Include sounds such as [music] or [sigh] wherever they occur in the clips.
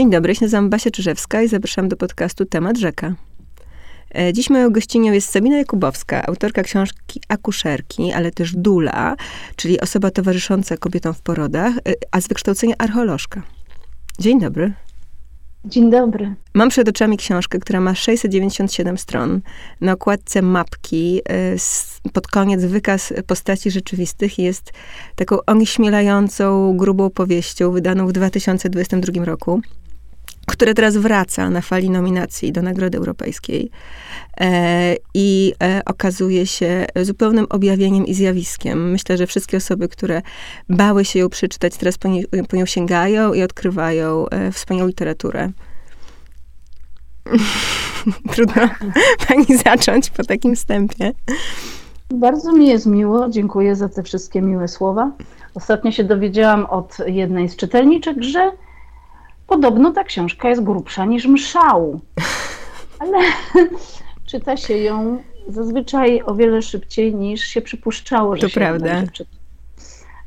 Dzień dobry, nazywam Basia Czyżewska i zapraszam do podcastu Temat Rzeka. E, dziś moją gościnią jest Sabina Jakubowska, autorka książki Akuszerki, ale też Dula, czyli osoba towarzysząca kobietom w porodach, e, a z wykształcenia archeolożka. Dzień dobry. Dzień dobry. Mam przed oczami książkę, która ma 697 stron. Na okładce mapki e, pod koniec wykaz postaci rzeczywistych jest taką onieśmielającą, grubą powieścią wydaną w 2022 roku które teraz wraca na fali nominacji do Nagrody Europejskiej e, i e, okazuje się zupełnym objawieniem i zjawiskiem. Myślę, że wszystkie osoby, które bały się ją przeczytać, teraz po, nie, po nią sięgają i odkrywają e, wspaniałą literaturę. [laughs] Trudno [laughs] pani zacząć po takim wstępie. Bardzo mi jest miło, dziękuję za te wszystkie miłe słowa. Ostatnio się dowiedziałam od jednej z czytelniczek, że Podobno ta książka jest grubsza niż mszał, ale [laughs] czyta się ją zazwyczaj o wiele szybciej niż się przypuszczało, że to się prawda. czyta.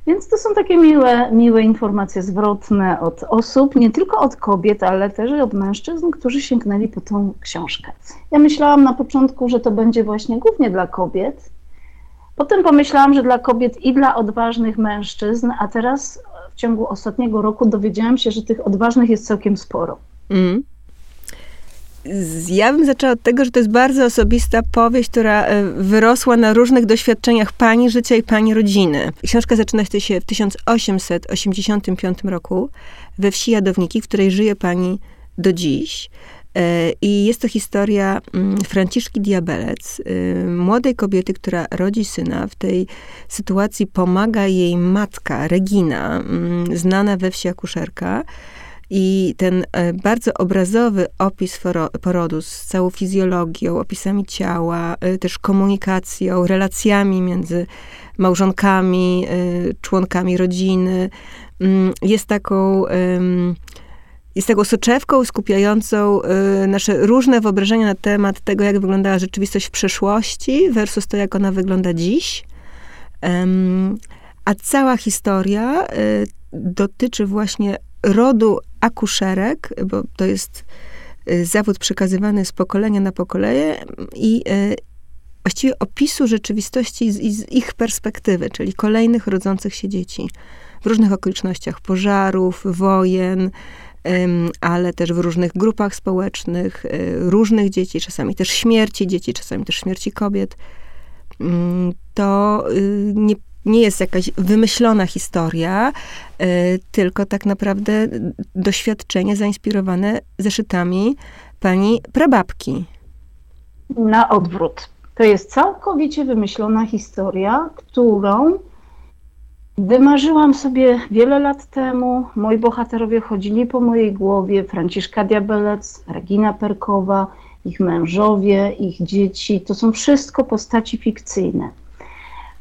Więc to są takie miłe, miłe informacje zwrotne od osób, nie tylko od kobiet, ale też od mężczyzn, którzy sięgnęli po tą książkę. Ja myślałam na początku, że to będzie właśnie głównie dla kobiet. Potem pomyślałam, że dla kobiet i dla odważnych mężczyzn, a teraz w ciągu ostatniego roku dowiedziałam się, że tych odważnych jest całkiem sporo. Mm. Ja bym zaczęła od tego, że to jest bardzo osobista powieść, która e, wyrosła na różnych doświadczeniach pani życia i pani rodziny. Książka zaczyna się w 1885 roku we wsi Jadowniki, w której żyje pani do dziś. E, I jest to historia mm, Franciszki Diabelec, y, młodej kobiety, która rodzi syna. W tej sytuacji pomaga jej matka, Regina, mm, znana we wsi akuszerka. I ten e, bardzo obrazowy opis porodu z całą fizjologią, opisami ciała, e, też komunikacją, relacjami między małżonkami, członkami rodziny, mm, jest taką jest taką soczewką skupiającą y, nasze różne wyobrażenia na temat tego, jak wyglądała rzeczywistość w przeszłości versus to, jak ona wygląda dziś. Um, a cała historia y, dotyczy właśnie rodu akuszerek, bo to jest y, zawód przekazywany z pokolenia na pokolenie i y, właściwie opisu rzeczywistości z, z ich perspektywy, czyli kolejnych rodzących się dzieci w różnych okolicznościach pożarów, wojen, ale też w różnych grupach społecznych, y, różnych dzieci, czasami też śmierci dzieci, czasami też śmierci kobiet. Mm, to y, nie, nie jest jakaś wymyślona historia, y, tylko tak naprawdę doświadczenie zainspirowane zeszytami pani prababki. Na odwrót. To jest całkowicie wymyślona historia, którą Wymarzyłam sobie wiele lat temu. Moi bohaterowie chodzili po mojej głowie. Franciszka Diabelec, Regina Perkowa, ich mężowie, ich dzieci. To są wszystko postaci fikcyjne.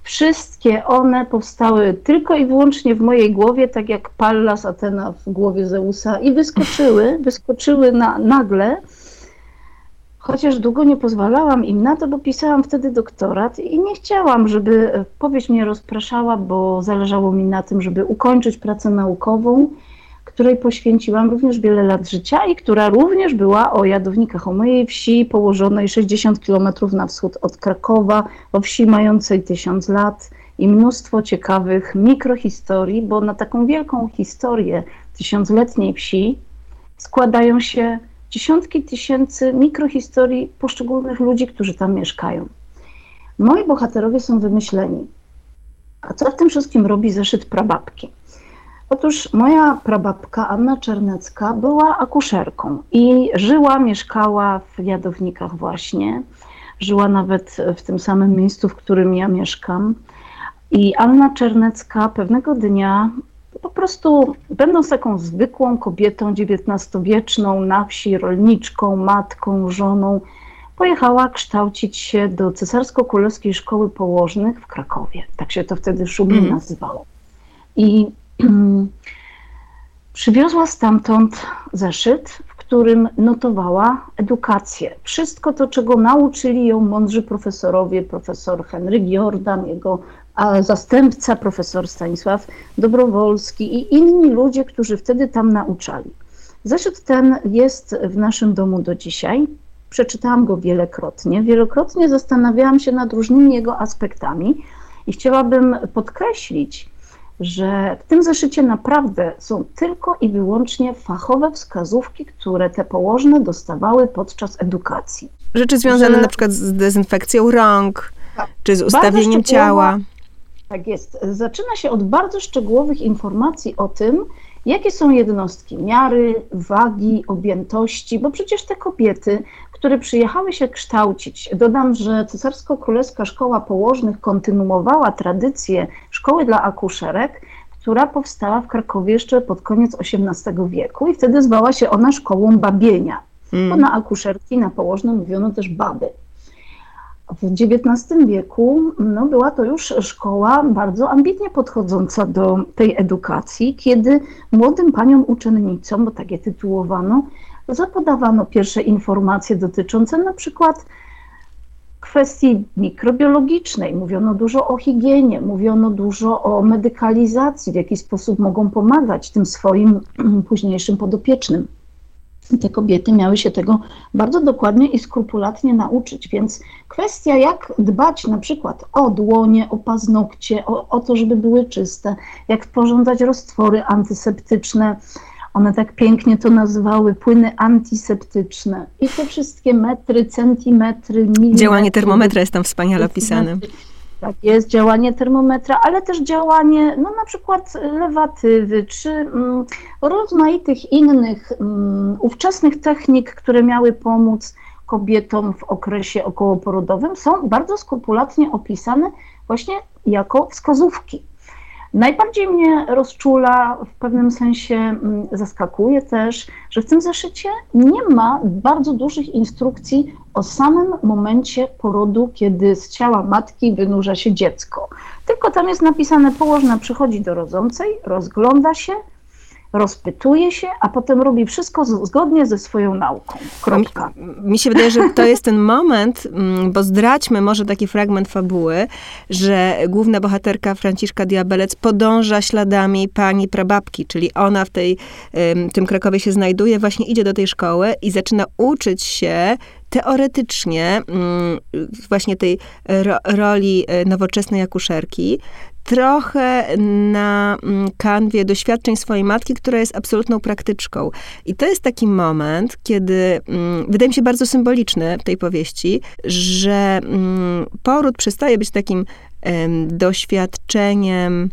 Wszystkie one powstały tylko i wyłącznie w mojej głowie, tak jak Pallas Atena w głowie Zeusa i wyskoczyły, wyskoczyły na, nagle Chociaż długo nie pozwalałam im na to, bo pisałam wtedy doktorat i nie chciałam, żeby powieść mnie rozpraszała, bo zależało mi na tym, żeby ukończyć pracę naukową, której poświęciłam również wiele lat życia i która również była o jadownikach, o mojej wsi położonej 60 kilometrów na wschód od Krakowa, o wsi mającej tysiąc lat i mnóstwo ciekawych mikrohistorii, bo na taką wielką historię tysiącletniej wsi składają się dziesiątki tysięcy mikrohistorii poszczególnych ludzi, którzy tam mieszkają. Moi bohaterowie są wymyśleni. A co w tym wszystkim robi zeszyt prababki? Otóż moja prababka Anna Czernecka była akuszerką i żyła, mieszkała w Jadownikach właśnie. Żyła nawet w tym samym miejscu, w którym ja mieszkam. I Anna Czernecka pewnego dnia po prostu będąc taką zwykłą kobietą XIX-wieczną, na wsi, rolniczką, matką, żoną, pojechała kształcić się do Cesarsko-Królewskiej Szkoły Położnych w Krakowie. Tak się to wtedy szumnie mm. nazywało. I [clears throat] przywiozła stamtąd zeszyt, w którym notowała edukację. Wszystko to, czego nauczyli ją mądrzy profesorowie, profesor Henryk Jordan, jego a zastępca profesor Stanisław Dobrowolski i inni ludzie, którzy wtedy tam nauczali. Zeszyt ten jest w naszym domu do dzisiaj. Przeczytałam go wielokrotnie. Wielokrotnie zastanawiałam się nad różnymi jego aspektami i chciałabym podkreślić, że w tym zeszycie naprawdę są tylko i wyłącznie fachowe wskazówki, które te położne dostawały podczas edukacji. Rzeczy związane że... na przykład z dezynfekcją rąk, tak. czy z ustawieniem ciała. Tak jest. Zaczyna się od bardzo szczegółowych informacji o tym, jakie są jednostki miary, wagi, objętości, bo przecież te kobiety, które przyjechały się kształcić, dodam, że Cesarsko-Królewska Szkoła Położnych kontynuowała tradycję szkoły dla akuszerek, która powstała w Krakowie jeszcze pod koniec XVIII wieku i wtedy zwała się ona szkołą babienia, bo na akuszerki, na położne mówiono też baby. W XIX wieku no, była to już szkoła bardzo ambitnie podchodząca do tej edukacji, kiedy młodym paniom uczennicom, bo tak je tytułowano, zapodawano pierwsze informacje dotyczące na przykład kwestii mikrobiologicznej. Mówiono dużo o higienie, mówiono dużo o medykalizacji, w jaki sposób mogą pomagać tym swoim późniejszym podopiecznym te kobiety miały się tego bardzo dokładnie i skrupulatnie nauczyć, więc kwestia jak dbać na przykład o dłonie, o paznokcie, o, o to, żeby były czyste, jak sporządzać roztwory antyseptyczne, one tak pięknie to nazywały płyny antiseptyczne. I te wszystkie metry, centymetry, milimetry. Działanie termometra jest tam wspaniale opisane. Tak jest, działanie termometra, ale też działanie, no na przykład lewatywy, czy mm, rozmaitych innych mm, ówczesnych technik, które miały pomóc kobietom w okresie okołoporodowym, są bardzo skrupulatnie opisane właśnie jako wskazówki. Najbardziej mnie rozczula, w pewnym sensie mm, zaskakuje też, że w tym zeszycie nie ma bardzo dużych instrukcji o samym momencie porodu, kiedy z ciała matki wynurza się dziecko. Tylko tam jest napisane, położna przychodzi do rodzącej, rozgląda się, rozpytuje się, a potem robi wszystko zgodnie ze swoją nauką. Kropka. Mi, się wydaje, że to jest ten moment, mm, bo zdradźmy może taki fragment fabuły, że główna bohaterka Franciszka Diabelec podąża śladami pani prababki, czyli ona w tej, tym Krakowie się znajduje, właśnie idzie do tej szkoły i zaczyna uczyć się teoretycznie mm, właśnie tej ro, roli e, nowoczesnej akuszerki, trochę na mm, kanwie doświadczeń swojej matki, która jest absolutną praktyczką. I to jest taki moment, kiedy mm, wydaje mi się bardzo symboliczny w tej powieści, że poród przestaje być takim doświadczeniem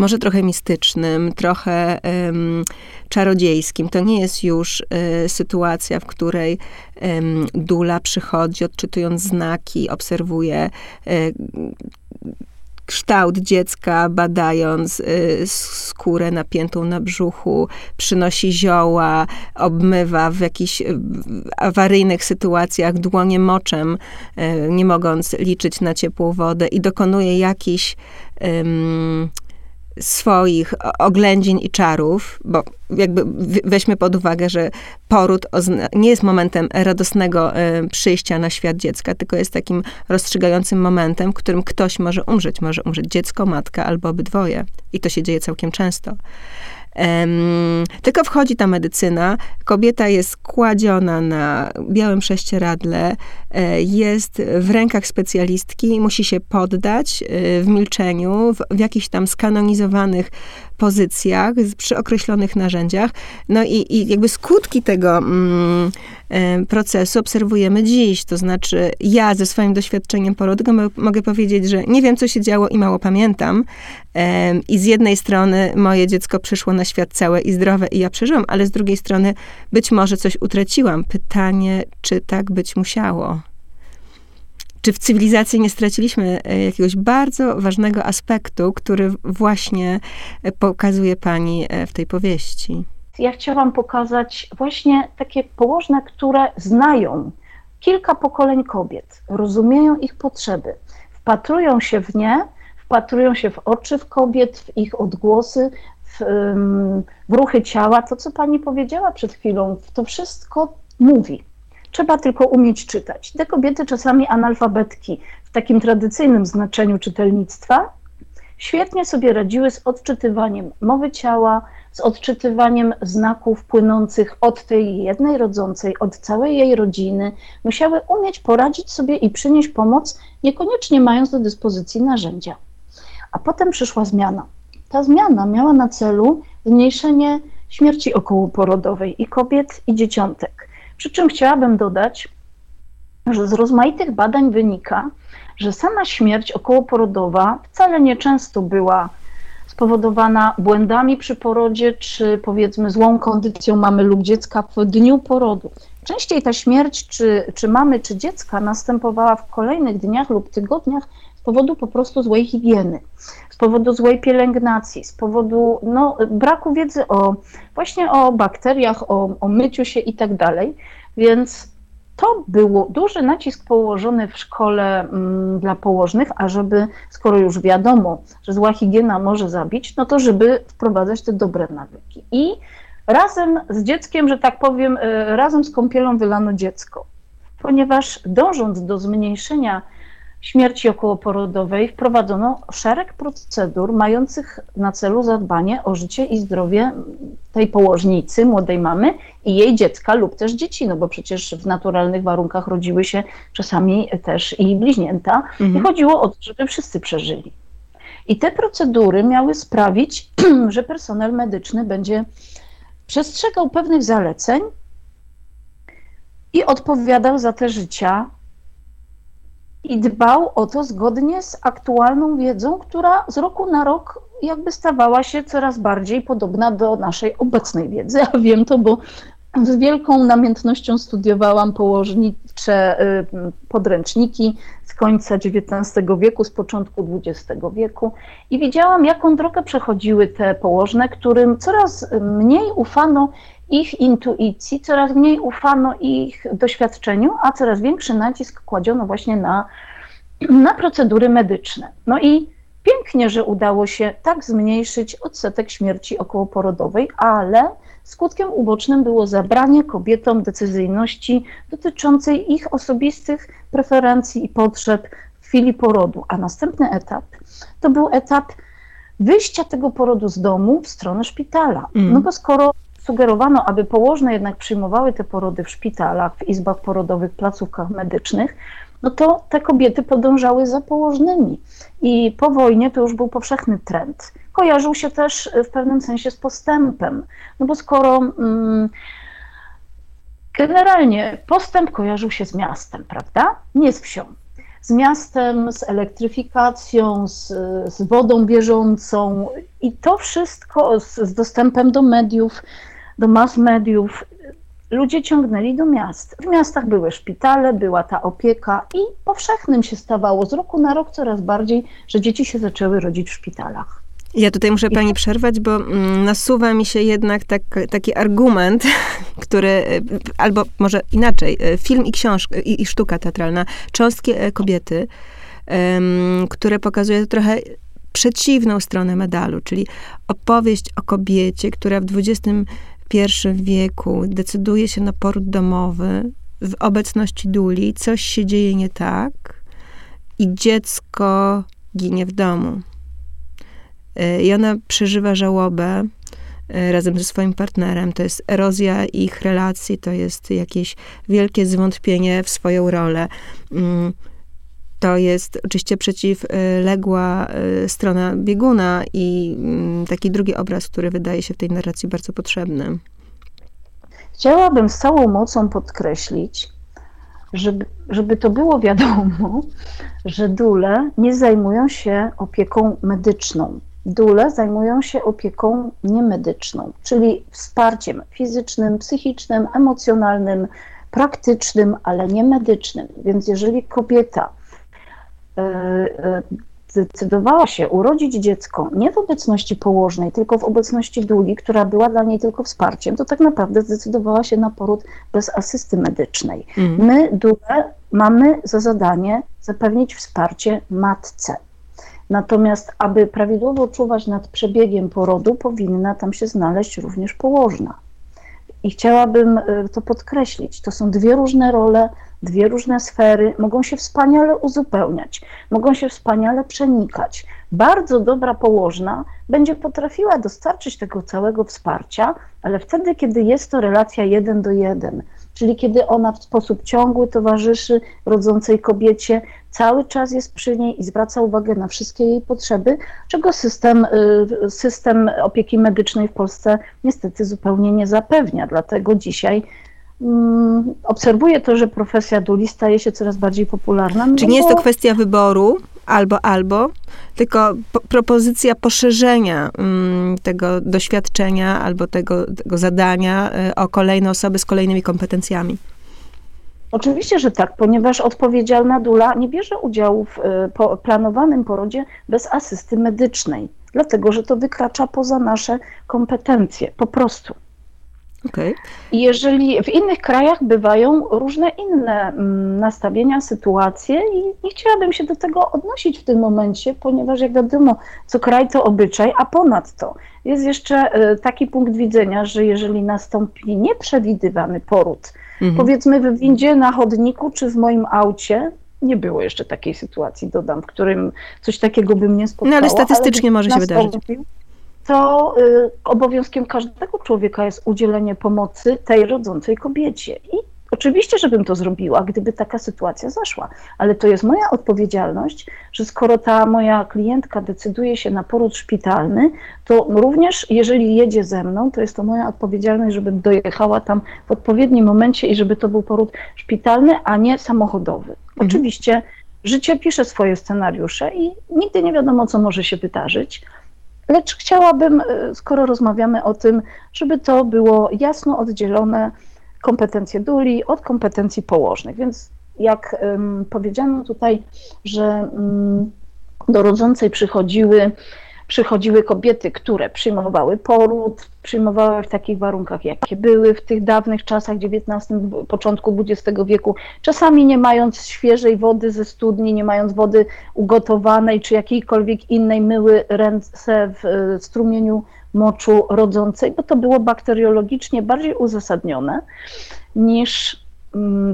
może trochę mistycznym, trochę um, czarodziejskim. To nie jest już y, sytuacja, w której um, Dula przychodzi, odczytując znaki, obserwuje y, kształt dziecka, badając y, skórę napiętą na brzuchu, przynosi zioła, obmywa w jakichś y, awaryjnych sytuacjach dłonie moczem, y, nie mogąc liczyć na ciepłą wodę i dokonuje jakichś swoich oględzin i czarów, bo jakby weźmy pod uwagę, że poród nie jest momentem radosnego e, przyjścia na świat dziecka, tylko jest takim rozstrzygającym momentem, w którym ktoś może umrzeć. Może umrzeć dziecko, matka albo obydwoje. I to się dzieje całkiem często. Um, tylko wchodzi ta medycyna, kobieta jest kładziona na białym prześcieradle, e, jest w rękach specjalistki, musi się poddać e, w milczeniu, w, w jakichś tam skanonizowanych pozycjach, przy określonych narzędziach. No i, i jakby skutki tego mm, e, procesu obserwujemy dziś. To znaczy, ja ze swoim doświadczeniem porodu mogę powiedzieć, że nie wiem, co się działo i mało pamiętam. I z jednej strony moje dziecko przyszło na świat całe i zdrowe i ja przeżyłam, ale z drugiej strony być może coś utraciłam. Pytanie, czy tak być musiało? Czy w cywilizacji nie straciliśmy e, jakiegoś bardzo ważnego aspektu, który właśnie e, pokazuje pani e, w tej powieści? Ja chciałam pokazać właśnie takie położne, które znają kilka pokoleń kobiet, rozumieją ich potrzeby, wpatrują się w nie, wpatrują się w oczy w kobiet, w ich odgłosy, w, w ruchy ciała. To, co pani powiedziała przed chwilą, to wszystko mówi. Trzeba tylko umieć czytać. Te kobiety, czasami analfabetki w takim tradycyjnym znaczeniu czytelnictwa, świetnie sobie radziły z odczytywaniem mowy ciała, z odczytywaniem znaków płynących od tej jednej rodzącej, od całej jej rodziny. Musiały umieć poradzić sobie i przynieść pomoc, niekoniecznie mając do dyspozycji narzędzia. A potem przyszła zmiana. Ta zmiana miała na celu zmniejszenie śmierci okołoporodowej i kobiet, i dzieciątek. Przy czym chciałabym dodać, że z rozmaitych badań wynika, że sama śmierć okołoporodowa wcale nie często była spowodowana błędami przy porodzie, czy powiedzmy złą kondycją mamy lub dziecka w dniu porodu. Częściej ta śmierć czy, czy mamy, czy dziecka następowała w kolejnych dniach lub tygodniach z powodu po prostu złej higieny, z powodu złej pielęgnacji, z powodu no, braku wiedzy o właśnie o bakteriach, o, o myciu się i tak dalej. Więc to był duży nacisk położony w szkole mm, dla położnych, ażeby, skoro już wiadomo, że zła higiena może zabić, no to żeby wprowadzać te dobre nawyki. I razem z dzieckiem, że tak powiem, y, razem z kąpielą wylano dziecko, ponieważ dążąc do zmniejszenia śmierci okołoporodowej wprowadzono szereg procedur mających na celu zadbanie o życie i zdrowie tej położnicy, młodej mamy i jej dziecka lub też dzieci, no bo przecież w naturalnych warunkach rodziły się czasami też i bliźnięta mhm. i chodziło o to, żeby wszyscy przeżyli. I te procedury miały sprawić, [clears throat] że personel medyczny będzie przestrzegał pewnych zaleceń i odpowiadał za te życia i dbał o to zgodnie z aktualną wiedzą, która z roku na rok jakby stawała się coraz bardziej podobna do naszej obecnej wiedzy. Ja wiem to, bo z wielką namiętnością studiowałam położnicze y, podręczniki z końca XIX wieku, z początku XX wieku i widziałam, jaką drogę przechodziły te położne, którym coraz mniej ufano ich intuicji, coraz mniej ufano ich doświadczeniu, a coraz większy nacisk kładziono właśnie na, na procedury medyczne. No i pięknie, że udało się tak zmniejszyć odsetek śmierci okołoporodowej, ale skutkiem ubocznym było zabranie kobietom decyzyjności dotyczącej ich osobistych preferencji i potrzeb w chwili porodu. A następny etap to był etap wyjścia tego porodu z domu w stronę szpitala. Mm. No bo skoro sugerowano, aby położne jednak przyjmowały te porody w szpitalach, w izbach porodowych, placówkach medycznych, no to te kobiety podążały za położnymi. I po wojnie to już był powszechny trend. Kojarzył się też w pewnym sensie z postępem, no bo skoro mm, generalnie postęp kojarzył się z miastem, prawda? Nie z wsią. Z miastem, z elektryfikacją, z, z wodą bieżącą i to wszystko z, z dostępem do mediów, do mass mediów, ludzie ciągnęli do miast. W miastach były szpitale, była ta opieka i powszechnym się stawało z roku na rok coraz bardziej, że dzieci się zaczęły rodzić w szpitalach. Ja tutaj muszę pani przerwać, bo mm, nasuwa mi się jednak tak, taki argument, [laughs] który, y, albo może inaczej, y, film i książka, i, i sztuka teatralna, Cząstki e, kobiety, um, które pokazuje trochę przeciwną stronę medalu, czyli opowieść o kobiecie, która w XX wieku decyduje się na poród domowy w obecności duli, coś się dzieje nie tak i dziecko ginie w domu. E, I ona przeżywa żałobę e, razem ze swoim partnerem. To jest erozja ich relacji, to jest jakieś wielkie zwątpienie w swoją rolę. To jest oczywiście przeciwległa e, strona bieguna i mm, taki drugi obraz, który wydaje się w tej narracji bardzo potrzebny. Chciałabym z całą mocą podkreślić, żeby, żeby to było wiadomo, że dule nie zajmują się opieką medyczną. Dule zajmują się opieką niemedyczną, czyli wsparciem fizycznym, psychicznym, emocjonalnym, praktycznym, ale nie medycznym. Więc jeżeli kobieta zdecydowała się urodzić dziecko nie w obecności położnej, tylko w obecności długi, która była dla niej tylko wsparciem, to tak naprawdę zdecydowała się na poród bez asysty medycznej. Mm. My, dule, mamy za zadanie zapewnić wsparcie matce. Natomiast, aby prawidłowo czuwać nad przebiegiem porodu, powinna tam się znaleźć również położna. I chciałabym e, to podkreślić. To są dwie różne role, dwie różne sfery mogą się wspaniale uzupełniać, mogą się wspaniale przenikać. Bardzo dobra położna będzie potrafiła dostarczyć tego całego wsparcia, ale wtedy, kiedy jest to relacja jeden do jeden, czyli kiedy ona w sposób ciągły towarzyszy rodzącej kobiecie, cały czas jest przy niej i zwraca uwagę na wszystkie jej potrzeby, czego system, y, system opieki medycznej w Polsce niestety zupełnie nie zapewnia. Dlatego dzisiaj mm, obserwuję to, że profesja duli staje się coraz bardziej popularna. Czy nie jest to kwestia wyboru albo, albo, tylko po, propozycja poszerzenia mm, tego doświadczenia albo tego, tego zadania y, o kolejne osoby z kolejnymi kompetencjami? Oczywiście, że tak, ponieważ odpowiedzialna dula nie bierze udziału w y, planowanym porodzie bez asysty medycznej, dlatego że to wykracza poza nasze kompetencje, po prostu. Okay. Jeżeli w innych krajach bywają różne inne mm, nastawienia, sytuacje i nie chciałabym się do tego odnosić w tym momencie, ponieważ jak wiadomo, co kraj to obyczaj, a ponadto jest jeszcze y, taki punkt widzenia, że jeżeli nastąpi nieprzewidywany poród, mhm. powiedzmy w windzie, na chodniku czy w moim aucie, nie było jeszcze takiej sytuacji, dodam, w którym coś takiego bym nie spotkało. No ale statystycznie ale może się wydarzyć to y, obowiązkiem każdego człowieka jest udzielenie pomocy tej rodzącej kobiecie. I oczywiście, żebym to zrobiła, gdyby taka sytuacja zaszła, ale to jest moja odpowiedzialność, że skoro ta moja klientka decyduje się na poród szpitalny, to również jeżeli jedzie ze mną, to jest to moja odpowiedzialność, żebym dojechała tam w odpowiednim momencie i żeby to był poród szpitalny, a nie samochodowy. Mhm. Oczywiście życie pisze swoje scenariusze i nigdy nie wiadomo, co może się wydarzyć. Lecz chciałabym, e, skoro rozmawiamy o tym, żeby to było jasno oddzielone kompetencje duli od kompetencji położnych. Więc jak powiedziano tutaj, że um, do rodzącej przychodziły przychodziły kobiety, które przyjmowały poród, przyjmowały w takich warunkach, jakie były w tych dawnych czasach, XIX, początku XX wieku, czasami nie mając świeżej wody ze studni, nie mając wody ugotowanej czy jakiejkolwiek innej, myły ręce w strumieniu moczu rodzącej, bo to było bakteriologicznie bardziej uzasadnione niż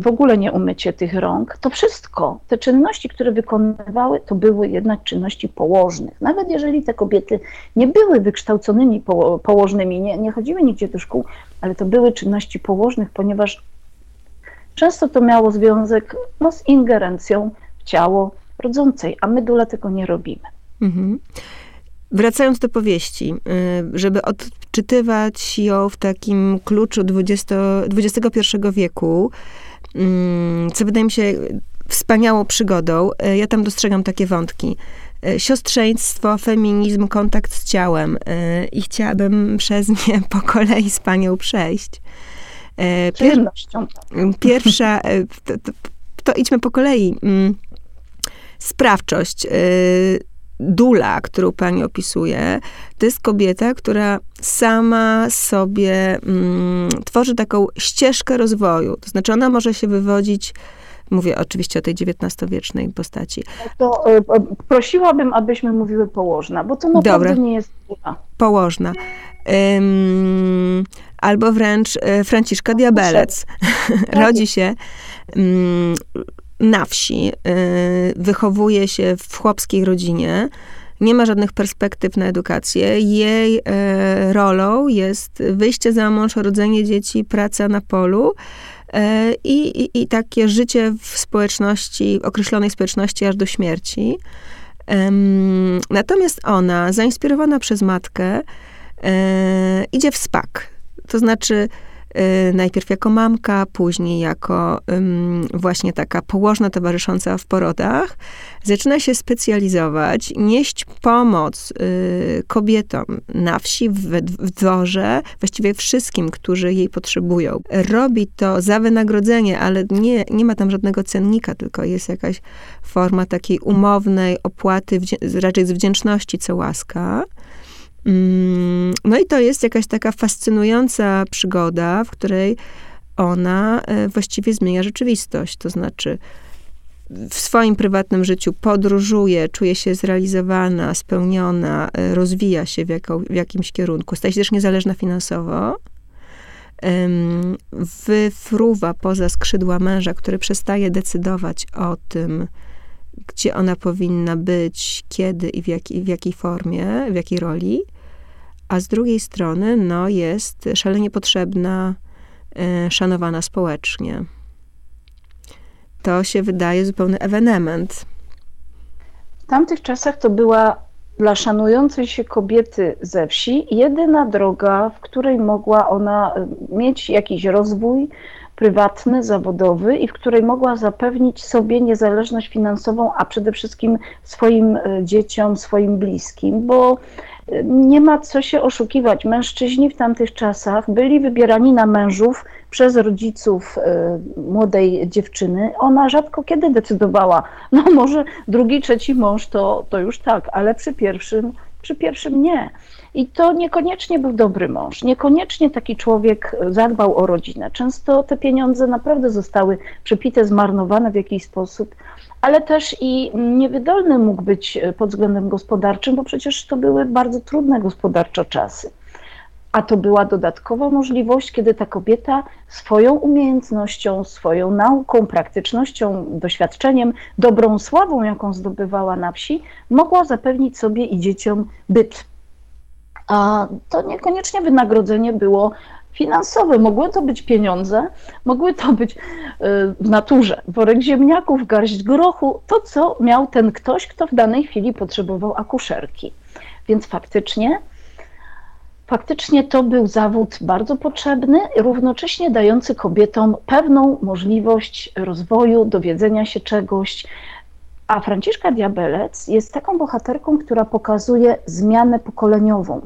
w ogóle nie umycie tych rąk, to wszystko, te czynności, które wykonywały, to były jednak czynności położnych. Nawet jeżeli te kobiety nie były wykształconymi położnymi, nie, nie chodziły nigdzie do szkół, ale to były czynności położnych, ponieważ często to miało związek no, z ingerencją w ciało rodzącej, a my dlatego nie robimy. Mhm. Wracając do powieści, y, żeby odczytywać ją w takim kluczu XX, XXI wieku, mm, co wydaje mi się wspaniałą przygodą, y, ja tam dostrzegam takie wątki. Y, siostrzeństwo, feminizm, kontakt z ciałem. I chciałabym przez nie [laughs] po kolei z panią przejść. Pier pierwsza, to, to, to idźmy po kolei. Mm, sprawczość Dula, którą pani opisuje, to jest kobieta, która sama sobie mm, tworzy taką ścieżkę rozwoju. To znaczy, ona może się wywodzić Mówię oczywiście o tej XIX-wiecznej postaci. To e, prosiłabym, abyśmy mówiły położna, bo to naprawdę Dobra. nie jest dula. Położna. Um, albo wręcz e, Franciszka Diabelec. [laughs] Rodzi się um, na wsi, y, wychowuje się w chłopskiej rodzinie, nie ma żadnych perspektyw na edukację. Jej y, rolą jest wyjście za mąż, rodzenie dzieci, praca na polu. Y, I, i, I takie życie w społeczności, określonej społeczności aż do śmierci. Natomiast ona, zainspirowana przez matkę, idzie w spak. To znaczy, najpierw jako mamka, później jako właśnie taka położna towarzysząca w porodach, zaczyna się specjalizować, nieść pomoc y, kobietom na wsi, w dworze, właściwie wszystkim, którzy jej potrzebują. Robi to za wynagrodzenie, ale nie, nie ma tam żadnego cennika, tylko jest jakaś forma takiej umownej opłaty, raczej z wdzięczności, co łaska. Mm, no i to jest jakaś taka fascynująca przygoda, w której ona e, właściwie zmienia rzeczywistość. To znaczy, w swoim prywatnym życiu podróżuje, czuje się zrealizowana, spełniona, e, rozwija się w, jako, w jakimś kierunku, staje się też niezależna finansowo. Wyfruwa poza skrzydła męża, który przestaje decydować o tym, gdzie ona powinna być, kiedy i w, jak, w jakiej formie, w jakiej roli, a z drugiej strony no, jest szalenie potrzebna, e, szanowana społecznie. To się wydaje zupełny ewenement. W tamtych czasach to była dla szanującej się kobiety ze wsi jedyna droga, w której mogła ona e, mieć jakiś rozwój prywatny, zawodowy i w której mogła zapewnić sobie niezależność finansową, a przede wszystkim swoim e, dzieciom, swoim bliskim, bo nie ma co się oszukiwać. Mężczyźni w tamtych czasach byli wybierani na mężów przez rodziców młodej dziewczyny. Ona rzadko kiedy decydowała, [laughs] no może drugi, trzeci mąż to, to już tak, ale przy pierwszym, przy pierwszym nie. I to niekoniecznie był dobry mąż, niekoniecznie taki człowiek zadbał o rodzinę. Często te pieniądze naprawdę zostały przepite, zmarnowane w jakiś sposób, ale też i niewydolny mógł być pod względem gospodarczym, bo przecież to były bardzo trudne gospodarczo czasy. A to była dodatkowa możliwość, kiedy ta kobieta swoją umiejętnością, swoją nauką, praktycznością, doświadczeniem, dobrą sławą, jaką zdobywała na wsi, mogła zapewnić sobie i dzieciom byt. A to niekoniecznie wynagrodzenie było finansowe. Mogły to być pieniądze, mogły to być y, w naturze worek ziemniaków, garść grochu, to co miał ten ktoś, kto w danej chwili potrzebował akuszerki. Więc faktycznie Faktycznie to był zawód bardzo potrzebny, równocześnie dający kobietom pewną możliwość rozwoju, dowiedzenia się czegoś. A Franciszka Diabelec jest taką bohaterką, która pokazuje zmianę pokoleniową.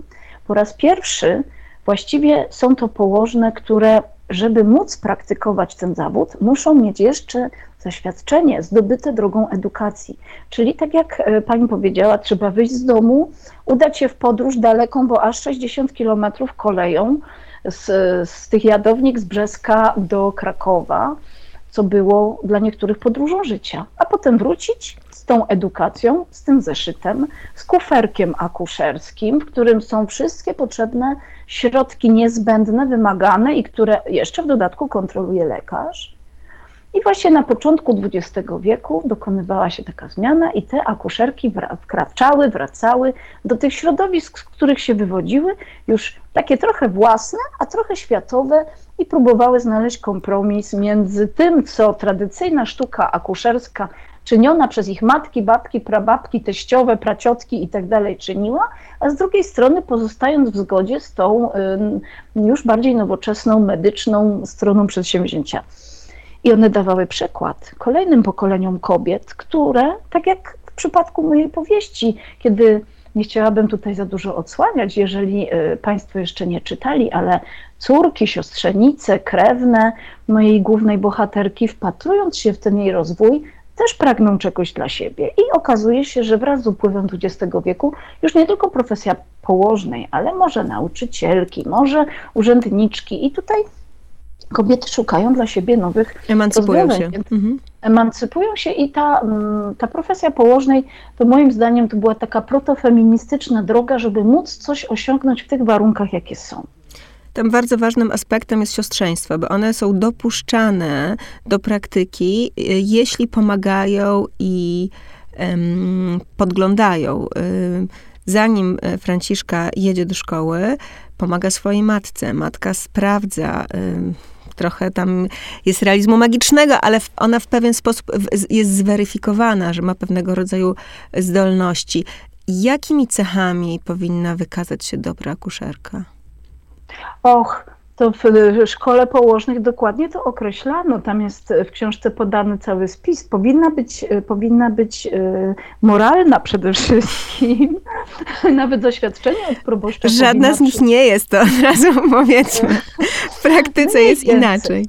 Po raz pierwszy właściwie są to położne, które, żeby móc praktykować ten zawód, muszą mieć jeszcze zaświadczenie zdobyte drogą edukacji. Czyli tak jak e, pani powiedziała, trzeba wyjść z domu, udać się w podróż daleką, bo aż 60 kilometrów koleją z, z tych jadownik z Brzeska do Krakowa, co było dla niektórych podróżą życia, a potem wrócić tą edukacją, z tym zeszytem, z kuferkiem akuszerskim, w którym są wszystkie potrzebne środki niezbędne, wymagane i które jeszcze w dodatku kontroluje lekarz. I właśnie na początku XX wieku dokonywała się taka zmiana i te akuszerki wkraczały, wracały do tych środowisk, z których się wywodziły, już takie trochę własne, a trochę światowe i próbowały znaleźć kompromis między tym, co tradycyjna sztuka akuszerska czyniona przez ich matki, babki, prababki, teściowe, praciotki i tak czyniła, a z drugiej strony pozostając w zgodzie z tą już bardziej nowoczesną, medyczną stroną przedsięwzięcia. I one dawały przykład kolejnym pokoleniom kobiet, które, tak jak w przypadku mojej powieści, kiedy nie chciałabym tutaj za dużo odsłaniać, jeżeli y, Państwo jeszcze nie czytali, ale córki, siostrzenice, krewne mojej głównej bohaterki, wpatrując się w ten jej rozwój, też pragną czegoś dla siebie. I okazuje się, że wraz z upływem XX wieku już nie tylko profesja położnej, ale może nauczycielki, może urzędniczki. I tutaj kobiety szukają dla siebie nowych Emancypują się. Mhm. Emancypują się i ta, mm, ta profesja położnej, to moim zdaniem to była taka protofeministyczna droga, żeby móc coś osiągnąć w tych warunkach, jakie są. Tam bardzo ważnym aspektem jest siostrzeństwo, bo one są dopuszczane do praktyki, y, jeśli pomagają i um, podglądają. Y, zanim e, Franciszka jedzie do szkoły, pomaga swojej matce. Matka sprawdza trochę tam jest realizmu magicznego, ale ona w pewien sposób jest zweryfikowana, że ma pewnego rodzaju zdolności. Jakimi cechami powinna wykazać się dobra akuszerka? Och, to w szkole położnych dokładnie to określano. Tam jest w książce podany cały spis. Powinna być, powinna być e, moralna przede wszystkim. [laughs] Nawet doświadczenie od proboszcza. Żadna z nich nie jest, to od razu powiedzmy. W praktyce jest inaczej.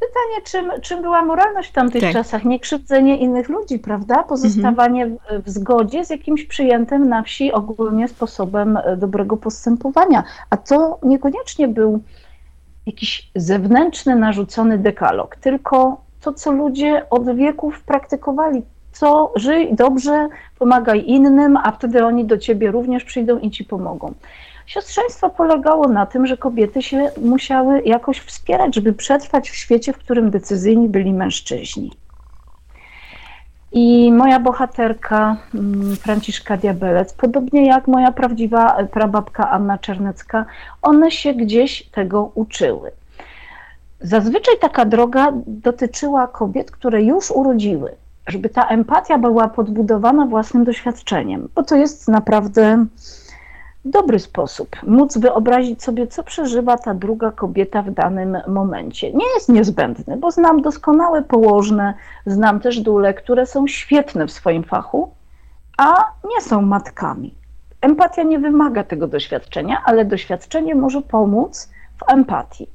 Pytanie, czym, czym była moralność w tamtych tak. czasach? Nie krzywdzenie innych ludzi, prawda? Pozostawanie mhm. w, zgodzie z jakimś przyjętym na wsi ogólnie sposobem e, dobrego postępowania. A to niekoniecznie był jakiś zewnętrzny, narzucony dekalog, tylko to, co ludzie od wieków praktykowali. Co żyj dobrze, pomagaj innym, a wtedy oni do ciebie również przyjdą i ci pomogą. Siostrzeństwo polegało na tym, że kobiety się musiały jakoś wspierać, żeby przetrwać w świecie, w którym decyzyjni byli mężczyźni. I moja bohaterka, mm, Franciszka Diabelec, podobnie jak moja prawdziwa prababka Anna Czernecka, one się gdzieś tego uczyły. Zazwyczaj taka droga dotyczyła kobiet, które już urodziły, żeby ta empatia była podbudowana własnym doświadczeniem, bo to jest naprawdę dobry sposób móc wyobrazić sobie, co przeżywa ta druga kobieta w danym momencie. Nie jest niezbędny, bo znam doskonałe położne, znam też dule, które są świetne w swoim fachu, a nie są matkami. Empatia nie wymaga tego doświadczenia, ale doświadczenie może pomóc w empatii.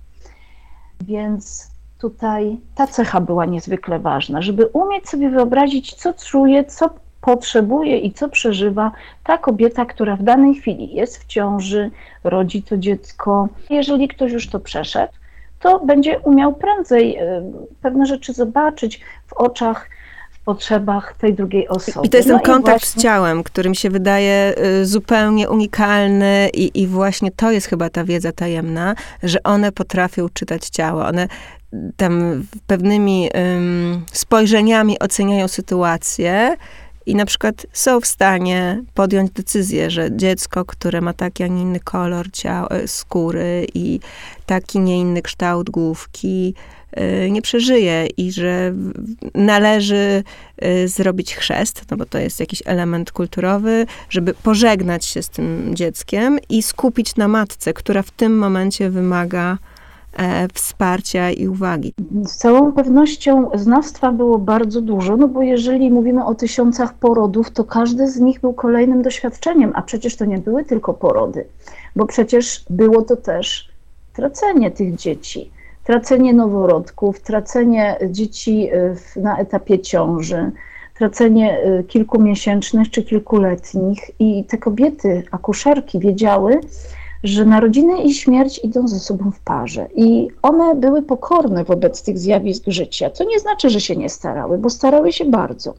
Więc tutaj ta cecha była niezwykle ważna, żeby umieć sobie wyobrazić, co czuje, co potrzebuje i co przeżywa ta kobieta, która w danej chwili jest w ciąży, rodzi to dziecko. Jeżeli ktoś już to przeszedł, to będzie umiał prędzej y, pewne rzeczy zobaczyć w oczach w potrzebach tej drugiej osoby. I to jest ten no kontakt właśnie... z ciałem, który mi się wydaje y, zupełnie unikalny i, i właśnie to jest chyba ta wiedza tajemna, że one potrafią czytać ciało. One tam pewnymi um, spojrzeniami oceniają sytuację, i na przykład są w stanie podjąć decyzję, że dziecko, które ma taki, a nie inny kolor ciała, e, skóry i taki, nie inny kształt główki, e, nie przeżyje i że należy e, zrobić chrzest, no bo to jest jakiś element kulturowy, żeby pożegnać się z tym dzieckiem i skupić na matce, która w tym momencie wymaga wsparcia i uwagi. Z całą pewnością znawstwa było bardzo dużo, no bo jeżeli mówimy o tysiącach porodów, to każdy z nich był kolejnym doświadczeniem, a przecież to nie były tylko porody, bo przecież było to też tracenie tych dzieci, tracenie noworodków, tracenie dzieci e, na etapie ciąży, tracenie e, kilkumiesięcznych czy kilkuletnich i te kobiety, akuszerki wiedziały, że narodziny i śmierć idą ze sobą w parze i one były pokorne wobec tych zjawisk życia. To nie znaczy, że się nie starały, bo starały się bardzo,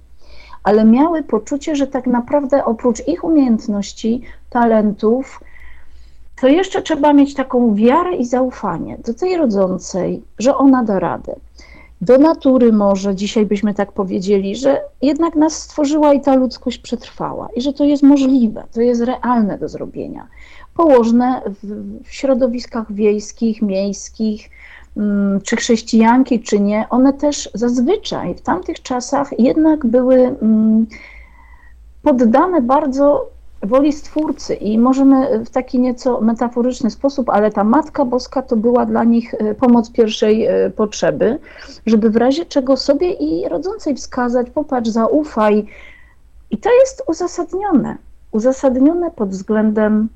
ale miały poczucie, że tak naprawdę oprócz ich umiejętności, talentów, to jeszcze trzeba mieć taką wiarę i zaufanie do tej rodzącej, że ona da radę. Do natury może, dzisiaj byśmy tak powiedzieli, że jednak nas stworzyła i ta ludzkość przetrwała, i że to jest możliwe, to jest realne do zrobienia położne w środowiskach wiejskich, miejskich, mm, czy chrześcijanki, czy nie, one też zazwyczaj w tamtych czasach jednak były mm, poddane bardzo woli Stwórcy i możemy w taki nieco metaforyczny sposób, ale ta Matka Boska to była dla nich e, pomoc pierwszej e, potrzeby, żeby w razie czego sobie i rodzącej wskazać, popatrz, zaufaj. I to jest uzasadnione. Uzasadnione pod względem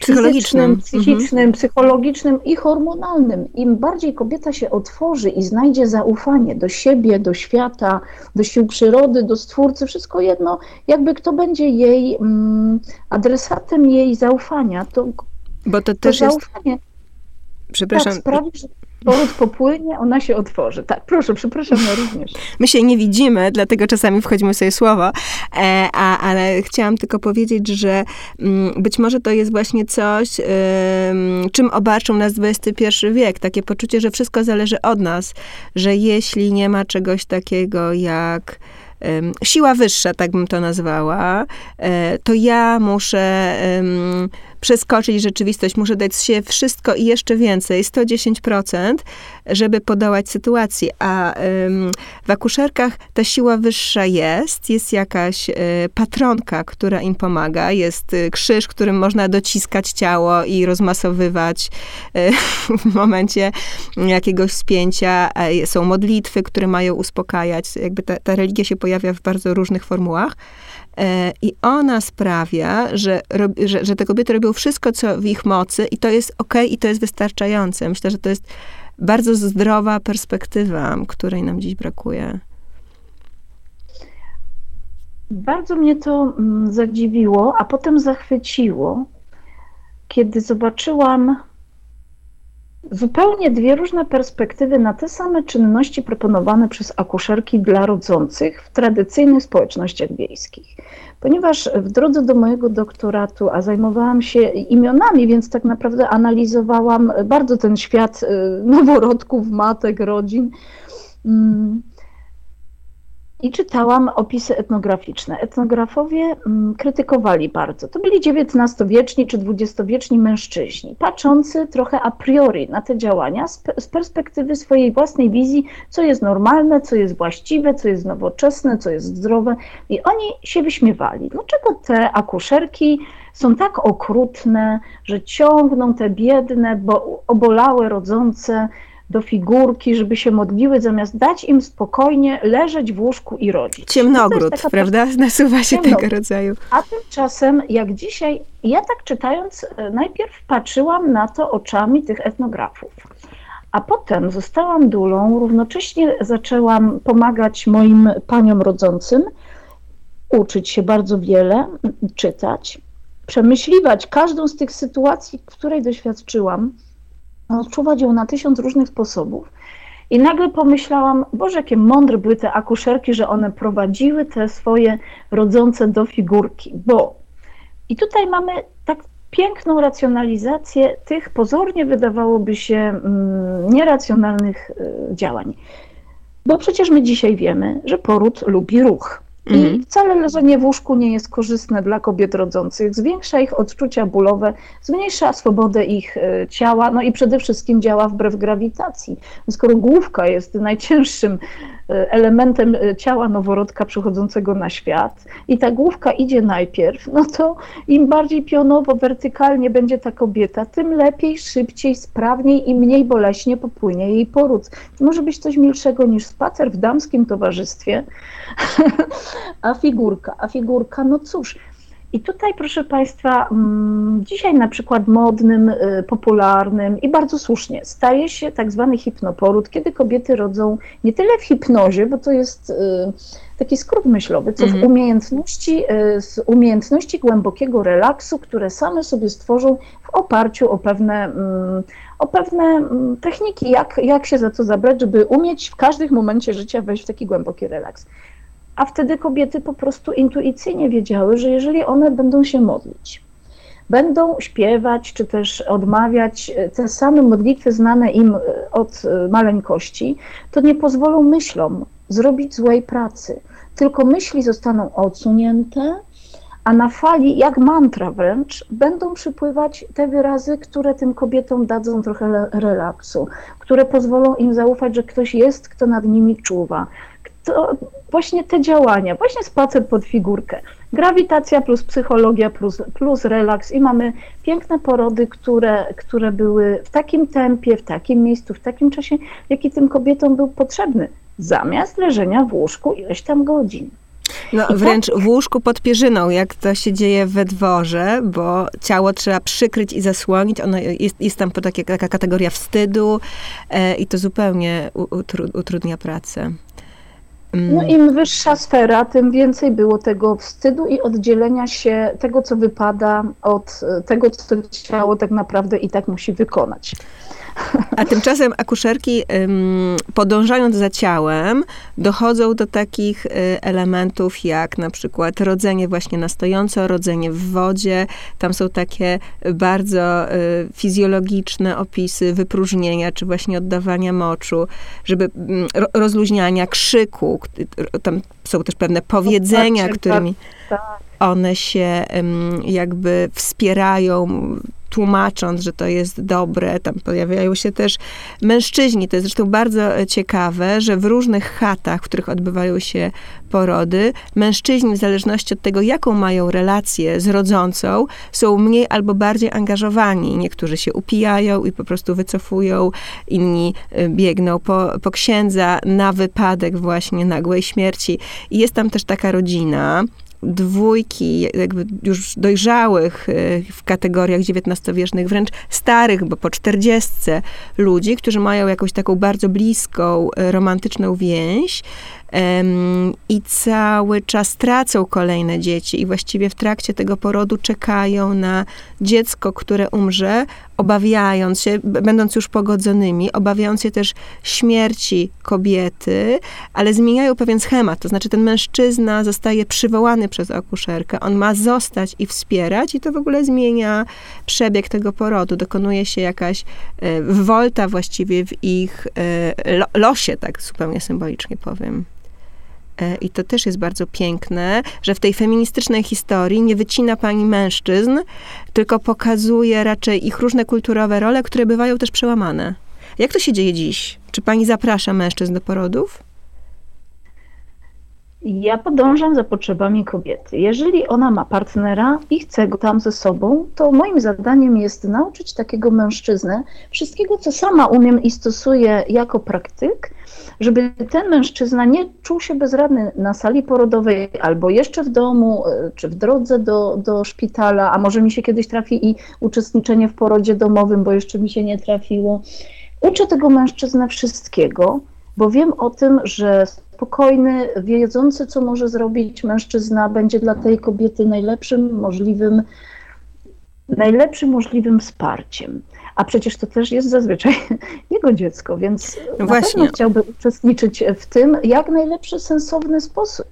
psychologicznym, psychicznym, mhm. psychologicznym i hormonalnym. Im bardziej kobieta się otworzy i znajdzie zaufanie do siebie, do świata, do sił przyrody, do stwórcy, wszystko jedno, jakby kto będzie jej mm, adresatem jej zaufania, to, Bo to, to też zaufanie jest... Przepraszam. Tak, sprawi, że poród popłynie, ona się otworzy. Tak, proszę, przepraszam, ja również. My się nie widzimy, dlatego czasami wchodzimy sobie słowo, e, a, ale chciałam tylko powiedzieć, że mm, być może to jest właśnie coś, czym obarczył nas XXI wiek. Takie poczucie, że wszystko zależy od nas, że jeśli nie ma czegoś takiego jak siła wyższa, tak bym to nazwała, e, to ja muszę przeskoczyć rzeczywistość, muszę dać się wszystko i jeszcze więcej, 110%, żeby podołać sytuacji. A w akuszerkach ta siła wyższa jest, jest jakaś e, patronka, która im pomaga, jest e, krzyż, którym można dociskać ciało i rozmasowywać w momencie jakiegoś spięcia. Są modlitwy, które mają uspokajać. Jakby ta, ta religia się pojawia w bardzo różnych formułach. E, I ona sprawia, że, że, że te kobiety robią wszystko, co w ich mocy, i to jest ok, i to jest wystarczające. Myślę, że to jest bardzo zdrowa perspektywa, której nam dziś brakuje. Bardzo mnie to mm, zadziwiło, a potem zachwyciło, kiedy zobaczyłam zupełnie dwie różne perspektywy na te same czynności proponowane przez akuszerki dla rodzących w tradycyjnych społecznościach wiejskich. Ponieważ w drodze do mojego doktoratu, a zajmowałam się imionami, więc tak naprawdę analizowałam bardzo ten świat y, noworodków, matek, rodzin. Mm, i czytałam opisy etnograficzne. Etnografowie mm, krytykowali bardzo. To byli XIX-wieczni czy XX-wieczni mężczyźni, patrzący trochę a priori na te działania z perspektywy swojej własnej wizji, co jest normalne, co jest właściwe, co jest nowoczesne, co jest zdrowe. I oni się wyśmiewali. Dlaczego te akuszerki są tak okrutne, że ciągną te biedne, bo obolałe, rodzące do figurki, żeby się modliły, zamiast dać im spokojnie leżeć w łóżku i rodzić. Ciemnogród, prawda? Nasuwa się ciemnogród. tego rodzaju. A tymczasem, jak dzisiaj, ja tak czytając, e, najpierw patrzyłam na to oczami tych etnografów. A potem zostałam dulą, równocześnie zaczęłam pomagać moim paniom rodzącym, uczyć się bardzo wiele, czytać, przemyśliwać każdą z tych sytuacji, w której doświadczyłam, odczuwać ją na tysiąc różnych sposobów. I nagle pomyślałam, Boże, jakie mądre były te akuszerki, że one prowadziły te swoje rodzące do figurki, bo i tutaj mamy tak piękną racjonalizację tych pozornie wydawałoby się mm, nieracjonalnych y, działań. Bo przecież my dzisiaj wiemy, że poród lubi ruch. I mhm. wcale leżenie w łóżku nie jest korzystne dla kobiet rodzących. Zwiększa ich odczucia bólowe, zmniejsza swobodę ich e, ciała, no i przede wszystkim działa wbrew grawitacji. Skoro główka jest najcięższym elementem e, ciała noworodka przychodzącego na świat i ta główka idzie najpierw, no to im bardziej pionowo, wertykalnie będzie ta kobieta, tym lepiej, szybciej, sprawniej i mniej boleśnie popłynie jej poród. Może być coś milszego niż spacer w damskim towarzystwie, [laughs] a figurka, a figurka, no cóż. I tutaj, proszę Państwa, mm, dzisiaj na przykład modnym, y, popularnym i bardzo słusznie staje się tak zwany hipnoporód, kiedy kobiety rodzą nie tyle w hipnozie, bo to jest y, taki skrót myślowy, co w mhm. umiejętności, y, z umiejętności głębokiego relaksu, które same sobie stworzą w oparciu o pewne, mm, o pewne mm, techniki, jak, jak się za to zabrać, żeby umieć w każdym momencie życia wejść w taki głęboki relaks. A wtedy kobiety po prostu intuicyjnie wiedziały, że jeżeli one będą się modlić, będą śpiewać czy też odmawiać te same modlitwy znane im e, od e, maleńkości, to nie pozwolą myślom zrobić złej pracy. Tylko myśli zostaną odsunięte, a na fali, jak mantra wręcz, będą przypływać te wyrazy, które tym kobietom dadzą trochę relaksu, które pozwolą im zaufać, że ktoś jest, kto nad nimi czuwa, to właśnie te działania, właśnie spacer pod figurkę, grawitacja plus psychologia plus, plus relaks i mamy piękne porody, które, które były w takim tempie, w takim miejscu, w takim czasie, jaki tym kobietom był potrzebny, zamiast leżenia w łóżku ileś tam godzin. No, wręcz w łóżku pod pierzyną, jak to się dzieje we dworze, bo ciało trzeba przykryć i zasłonić. Ono jest, jest tam taka, taka kategoria wstydu e, i to zupełnie utrudnia pracę. No mm. im wyższa sfera, tym więcej było tego wstydu i oddzielenia się tego, co wypada od tego, co ciało tak naprawdę i tak musi wykonać. A tymczasem akuszerki, podążając za ciałem, dochodzą do takich y, elementów jak na przykład rodzenie właśnie na stojąco, rodzenie w wodzie. Tam są takie bardzo y, fizjologiczne opisy wypróżnienia, czy właśnie oddawania moczu, żeby mm, rozluźniania krzyku. Tam są też pewne powiedzenia, którymi tak. One się jakby wspierają tłumacząc, że to jest dobre. Tam pojawiają się też mężczyźni. To jest zresztą bardzo ciekawe, że w różnych chatach, w których odbywają się porody, mężczyźni, w zależności od tego, jaką mają relację z rodzącą, są mniej albo bardziej angażowani. Niektórzy się upijają i po prostu wycofują, inni e, biegną po, po księdza na wypadek właśnie nagłej śmierci. I jest tam też taka rodzina, dwójki jakby już dojrzałych y, w kategoriach XIX-wiecznych, wręcz starych, bo po czterdziestce ludzi, którzy mają jakąś taką bardzo bliską, y, romantyczną więź, i cały czas tracą kolejne dzieci i właściwie w trakcie tego porodu czekają na dziecko, które umrze, obawiając się, będąc już pogodzonymi, obawiając się też śmierci kobiety, ale zmieniają pewien schemat, to znaczy ten mężczyzna zostaje przywołany przez akuszerkę, on ma zostać i wspierać i to w ogóle zmienia przebieg tego porodu. Dokonuje się jakaś e, wolta właściwie w ich e, losie, tak zupełnie symbolicznie powiem. E, i to też jest bardzo piękne, że w tej feministycznej historii nie wycina pani mężczyzn, tylko pokazuje raczej ich różne kulturowe role, które bywają też przełamane. Jak to się dzieje dziś? Czy pani zaprasza mężczyzn do porodów? Ja podążam za potrzebami kobiety. Jeżeli ona ma partnera i chce go tam ze sobą, to moim zadaniem jest nauczyć takiego mężczyznę wszystkiego, co sama umiem i stosuję jako praktyk, żeby ten mężczyzna nie czuł się bezradny na sali porodowej albo jeszcze w domu, e, czy w drodze do, do szpitala, a może mi się kiedyś trafi i uczestniczenie w porodzie domowym, bo jeszcze mi się nie trafiło. Uczę tego mężczyznę wszystkiego, bo wiem o tym, że spokojny, wiedzący, co może zrobić mężczyzna, będzie dla tej kobiety najlepszym możliwym, najlepszym możliwym wsparciem. A przecież to też jest zazwyczaj [laughs] jego dziecko, więc no pewno chciałby uczestniczyć w tym jak najlepszy, sensowny sposób.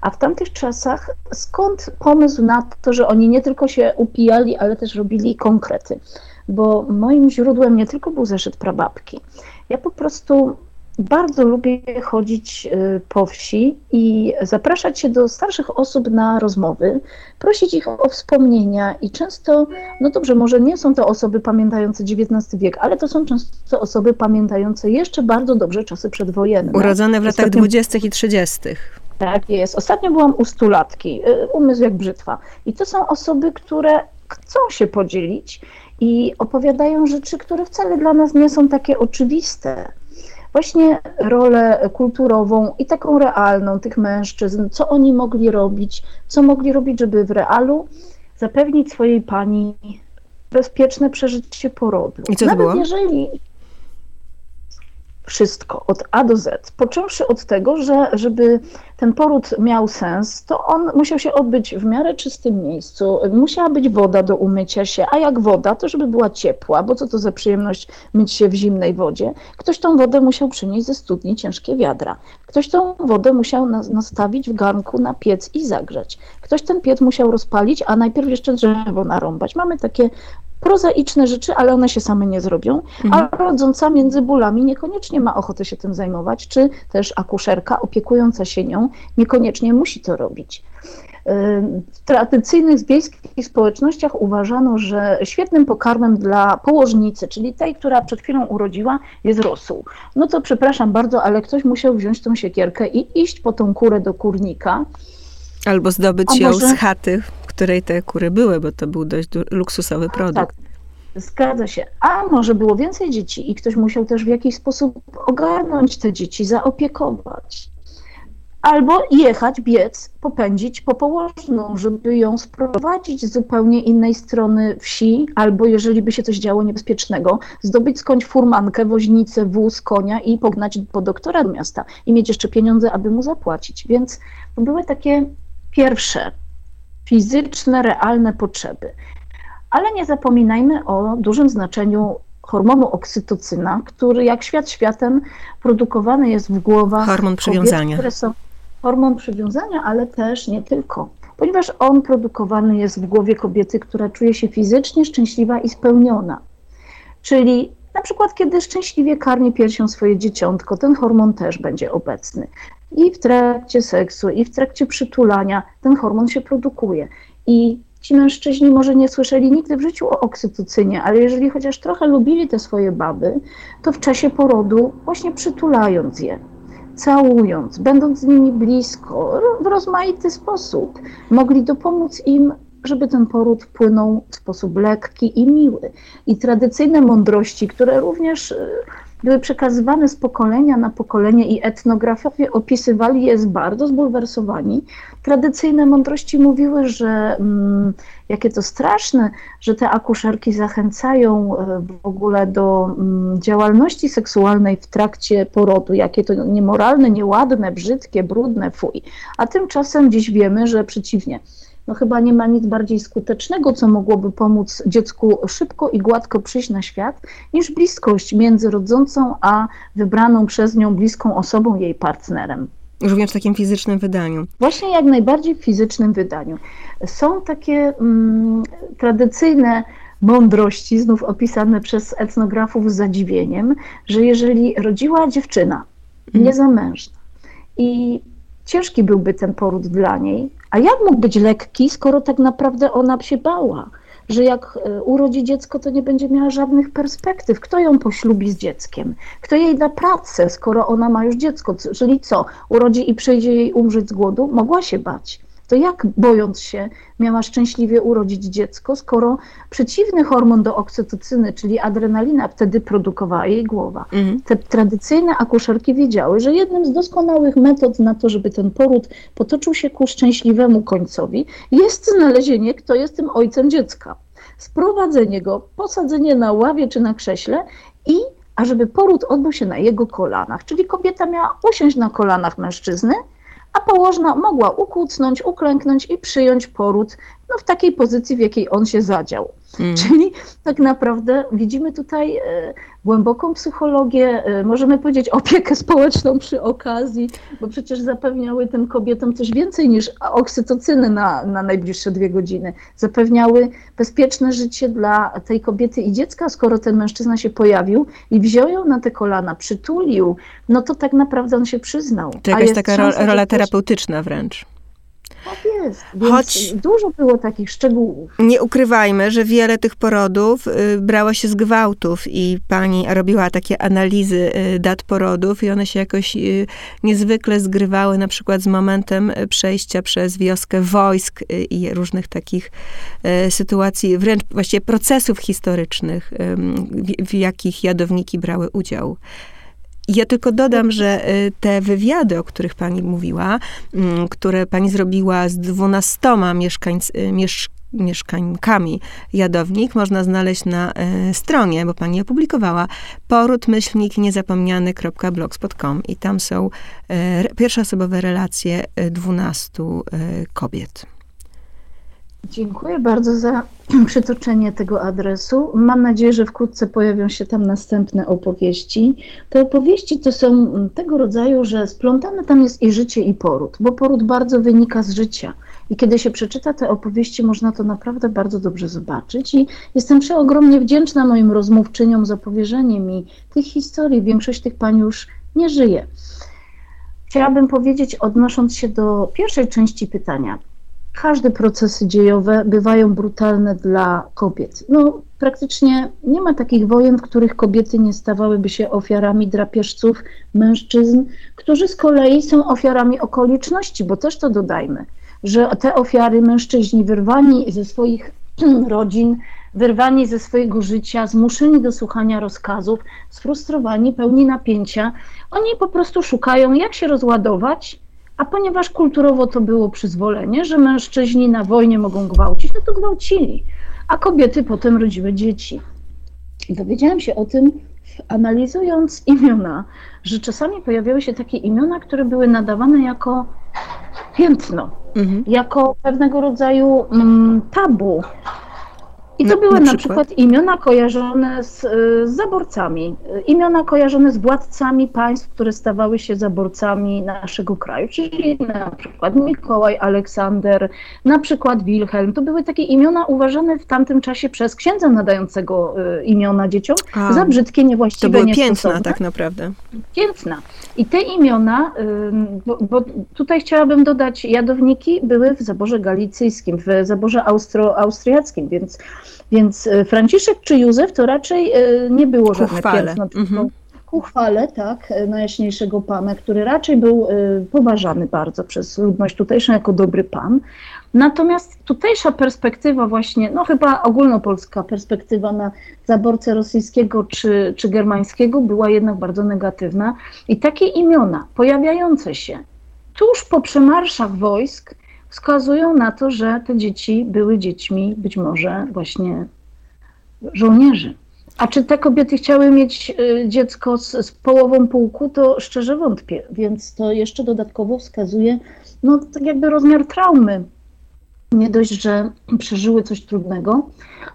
A w tamtych czasach skąd pomysł na to, że oni nie tylko się upijali, ale też robili konkrety? Bo moim źródłem nie tylko był zeszyt prababki. Ja po prostu bardzo lubię chodzić y, po wsi i zapraszać się do starszych osób na rozmowy, prosić ich o wspomnienia i często, no dobrze, może nie są to osoby pamiętające XIX wiek, ale to są często osoby pamiętające jeszcze bardzo dobrze czasy przedwojenne. Urodzone w latach Ostatnio... 20. i 30. Tak jest. Ostatnio byłam u stulatki, y, umysł jak brzytwa. I to są osoby, które chcą się podzielić i opowiadają rzeczy, które wcale dla nas nie są takie oczywiste właśnie rolę kulturową i taką realną tych mężczyzn, co oni mogli robić, co mogli robić, żeby w realu zapewnić swojej pani bezpieczne przeżycie porodu. I co Nawet było? jeżeli wszystko od A do Z, począwszy od tego, że żeby ten poród miał sens, to on musiał się odbyć w miarę czystym miejscu, musiała być woda do umycia się, a jak woda, to żeby była ciepła, bo co to za przyjemność myć się w zimnej wodzie. Ktoś tą wodę musiał przynieść ze studni ciężkie wiadra. Ktoś tą wodę musiał nastawić w garnku na piec i zagrzać. Ktoś ten piec musiał rozpalić, a najpierw jeszcze drzewo narąbać. Mamy takie prozaiczne rzeczy, ale one się same nie zrobią, mhm. a rodząca między bólami niekoniecznie ma ochotę się tym zajmować, czy też akuszerka opiekująca się nią niekoniecznie musi to robić. W tradycyjnych wiejskich społecznościach uważano, że świetnym pokarmem dla położnicy, czyli tej, która przed chwilą urodziła, jest rosół. No to przepraszam bardzo, ale ktoś musiał wziąć tą siekierkę i iść po tą kurę do kurnika. Albo zdobyć ją z chaty, której te kury były, bo to był dość luksusowy produkt. Tak. Zgadza się. A może było więcej dzieci i ktoś musiał też w jakiś sposób ogarnąć te dzieci, zaopiekować albo jechać, biec, popędzić po położną, żeby ją sprowadzić z zupełnie innej strony wsi, albo jeżeli by się coś działo niebezpiecznego, zdobyć skądś furmankę, woźnicę, wóz, konia i pognać po doktora do miasta i mieć jeszcze pieniądze, aby mu zapłacić. Więc to były takie pierwsze fizyczne, realne potrzeby. Ale nie zapominajmy o dużym znaczeniu hormonu oksytocyna, który jak świat światem produkowany jest w głowach Hormon przywiązania. Kobiet, które są hormon przywiązania, ale też nie tylko. Ponieważ on produkowany jest w głowie kobiety, która czuje się fizycznie szczęśliwa i spełniona. Czyli na przykład, kiedy szczęśliwie karmi piersią swoje dzieciątko, ten hormon też będzie obecny. I w trakcie seksu, i w trakcie przytulania ten hormon się produkuje. I ci mężczyźni może nie słyszeli nigdy w życiu o oksytocynie, ale jeżeli chociaż trochę lubili te swoje baby, to w czasie porodu, właśnie przytulając je, całując, będąc z nimi blisko, w rozmaity sposób, mogli dopomóc im, żeby ten poród płynął w sposób lekki i miły. I tradycyjne mądrości, które również y, były przekazywane z pokolenia na pokolenie i etnografowie opisywali je z bardzo zbulwersowani. Tradycyjne mądrości mówiły, że mm, jakie to straszne, że te akuszerki zachęcają e, w ogóle do mm, działalności seksualnej w trakcie porodu, jakie to niemoralne, nieładne, brzydkie, brudne, fuj. A tymczasem dziś wiemy, że przeciwnie no chyba nie ma nic bardziej skutecznego, co mogłoby pomóc dziecku szybko i gładko przyjść na świat, niż bliskość między rodzącą a wybraną przez nią bliską osobą, jej partnerem. Również w takim fizycznym wydaniu. Właśnie jak najbardziej w fizycznym wydaniu. Są takie mm, tradycyjne mądrości, znów opisane przez etnografów z zadziwieniem, że jeżeli rodziła dziewczyna, mhm. niezamężna i ciężki byłby ten poród dla niej. A jak mógł być lekki, skoro tak naprawdę ona się bała? że jak e, urodzi dziecko, to nie będzie miała żadnych perspektyw. Kto ją poślubi z dzieckiem? Kto jej da pracę, skoro ona ma już dziecko? Czyli co? Urodzi i przejdzie jej umrzeć z głodu? Mogła się bać to jak bojąc się miała szczęśliwie urodzić dziecko, skoro przeciwny hormon do oksytocyny, czyli adrenalina, wtedy produkowała jej głowa. Mhm. Te tradycyjne akuszerki wiedziały, że jednym z doskonałych metod na to, żeby ten poród potoczył się ku szczęśliwemu końcowi, jest znalezienie, kto jest tym ojcem dziecka. Sprowadzenie go, posadzenie na ławie czy na krześle i a żeby poród odbył się na jego kolanach, czyli kobieta miała usiąść na kolanach mężczyzny, a położna mogła ukłucnąć, uklęknąć i przyjąć poród no, w takiej pozycji, w jakiej on się zadział. Mm. Czyli tak naprawdę widzimy tutaj e, głęboką psychologię, e, możemy powiedzieć opiekę społeczną przy okazji, bo przecież zapewniały tym kobietom coś więcej niż oksytocyny na, na najbliższe dwie godziny. Zapewniały bezpieczne życie dla tej kobiety i dziecka, skoro ten mężczyzna się pojawił i wziął ją na te kolana, przytulił, no to tak naprawdę on się przyznał. To jakaś taka rola terapeutyczna wręcz. Tak jest. Więc Choć dużo było takich szczegółów. Nie ukrywajmy, że wiele tych porodów y, brało się z gwałtów i pani robiła takie analizy y, dat porodów i one się jakoś y, niezwykle zgrywały na przykład z momentem przejścia przez wioskę wojsk i różnych takich sytuacji, wręcz właściwie procesów historycznych, w jakich jadowniki brały udział. Ja tylko dodam, że y, te wywiady, o których pani mówiła, mm, które pani zrobiła z dwunastoma mieszkańc, y, miesz, mieszkańkami Jadownik można znaleźć na y, stronie, bo pani opublikowała poród-myślnik niezapomniany.blogspot.com i tam są pierwszoosobowe relacje dwunastu kobiet. Dziękuję bardzo za [clears throat] przytoczenie tego adresu. Mam nadzieję, że wkrótce pojawią się tam następne opowieści. Te opowieści to są tego rodzaju, że splątane tam jest i życie, i poród, bo poród bardzo wynika z życia. I kiedy się przeczyta te opowieści, można to naprawdę bardzo dobrze zobaczyć. I jestem przeogromnie wdzięczna moim rozmówczyniom za powierzenie mi tych historii. Większość tych pań już nie żyje. Chciałabym powiedzieć, odnosząc się do pierwszej części pytania, każde procesy dziejowe bywają brutalne dla kobiet. No, praktycznie nie ma takich wojen, w których kobiety nie stawałyby się ofiarami drapieżców mężczyzn, którzy z kolei są ofiarami okoliczności, bo też to dodajmy, że te ofiary mężczyźni wyrwani ze swoich [clears throat] rodzin, wyrwani ze swojego życia, zmuszeni do słuchania rozkazów, sfrustrowani, pełni napięcia, oni po prostu szukają, jak się rozładować, a ponieważ kulturowo to było przyzwolenie, że mężczyźni na wojnie mogą gwałcić, no to gwałcili, a kobiety potem rodziły dzieci. I dowiedziałam się o tym, analizując imiona, że czasami pojawiały się takie imiona, które były nadawane jako piętno, mhm. jako pewnego rodzaju mm, tabu, i to na, były na przykład? przykład? imiona kojarzone z, y, z, zaborcami, imiona kojarzone z władcami państw, które stawały się zaborcami naszego kraju, czyli na przykład Mikołaj, Aleksander, na przykład Wilhelm. To były takie imiona uważane w tamtym czasie przez księdza nadającego y, imiona dzieciom A, za brzydkie, niewłaściwe, To były piętna tak naprawdę. Piętna. I te imiona, y, bo, bo tutaj chciałabym dodać, jadowniki były w zaborze galicyjskim, w zaborze austro-austriackim, więc więc e, Franciszek czy Józef to raczej e, nie było żadne piętno, mhm. ku chwale, tak, e, najjaśniejszego Pana, który raczej był poważany bardzo przez ludność tutejszą jako dobry Pan. Natomiast tutejsza perspektywa właśnie, no chyba ogólnopolska perspektywa na zaborcę rosyjskiego czy, czy germańskiego była jednak bardzo negatywna i takie imiona pojawiające się tuż po przemarszach wojsk wskazują na to, że te dzieci były dziećmi być może właśnie żołnierzy. A czy te kobiety chciały mieć y, dziecko z, z, połową pułku, to szczerze wątpię, więc to jeszcze dodatkowo wskazuje, no tak jakby rozmiar traumy. Nie dość, że przeżyły coś trudnego,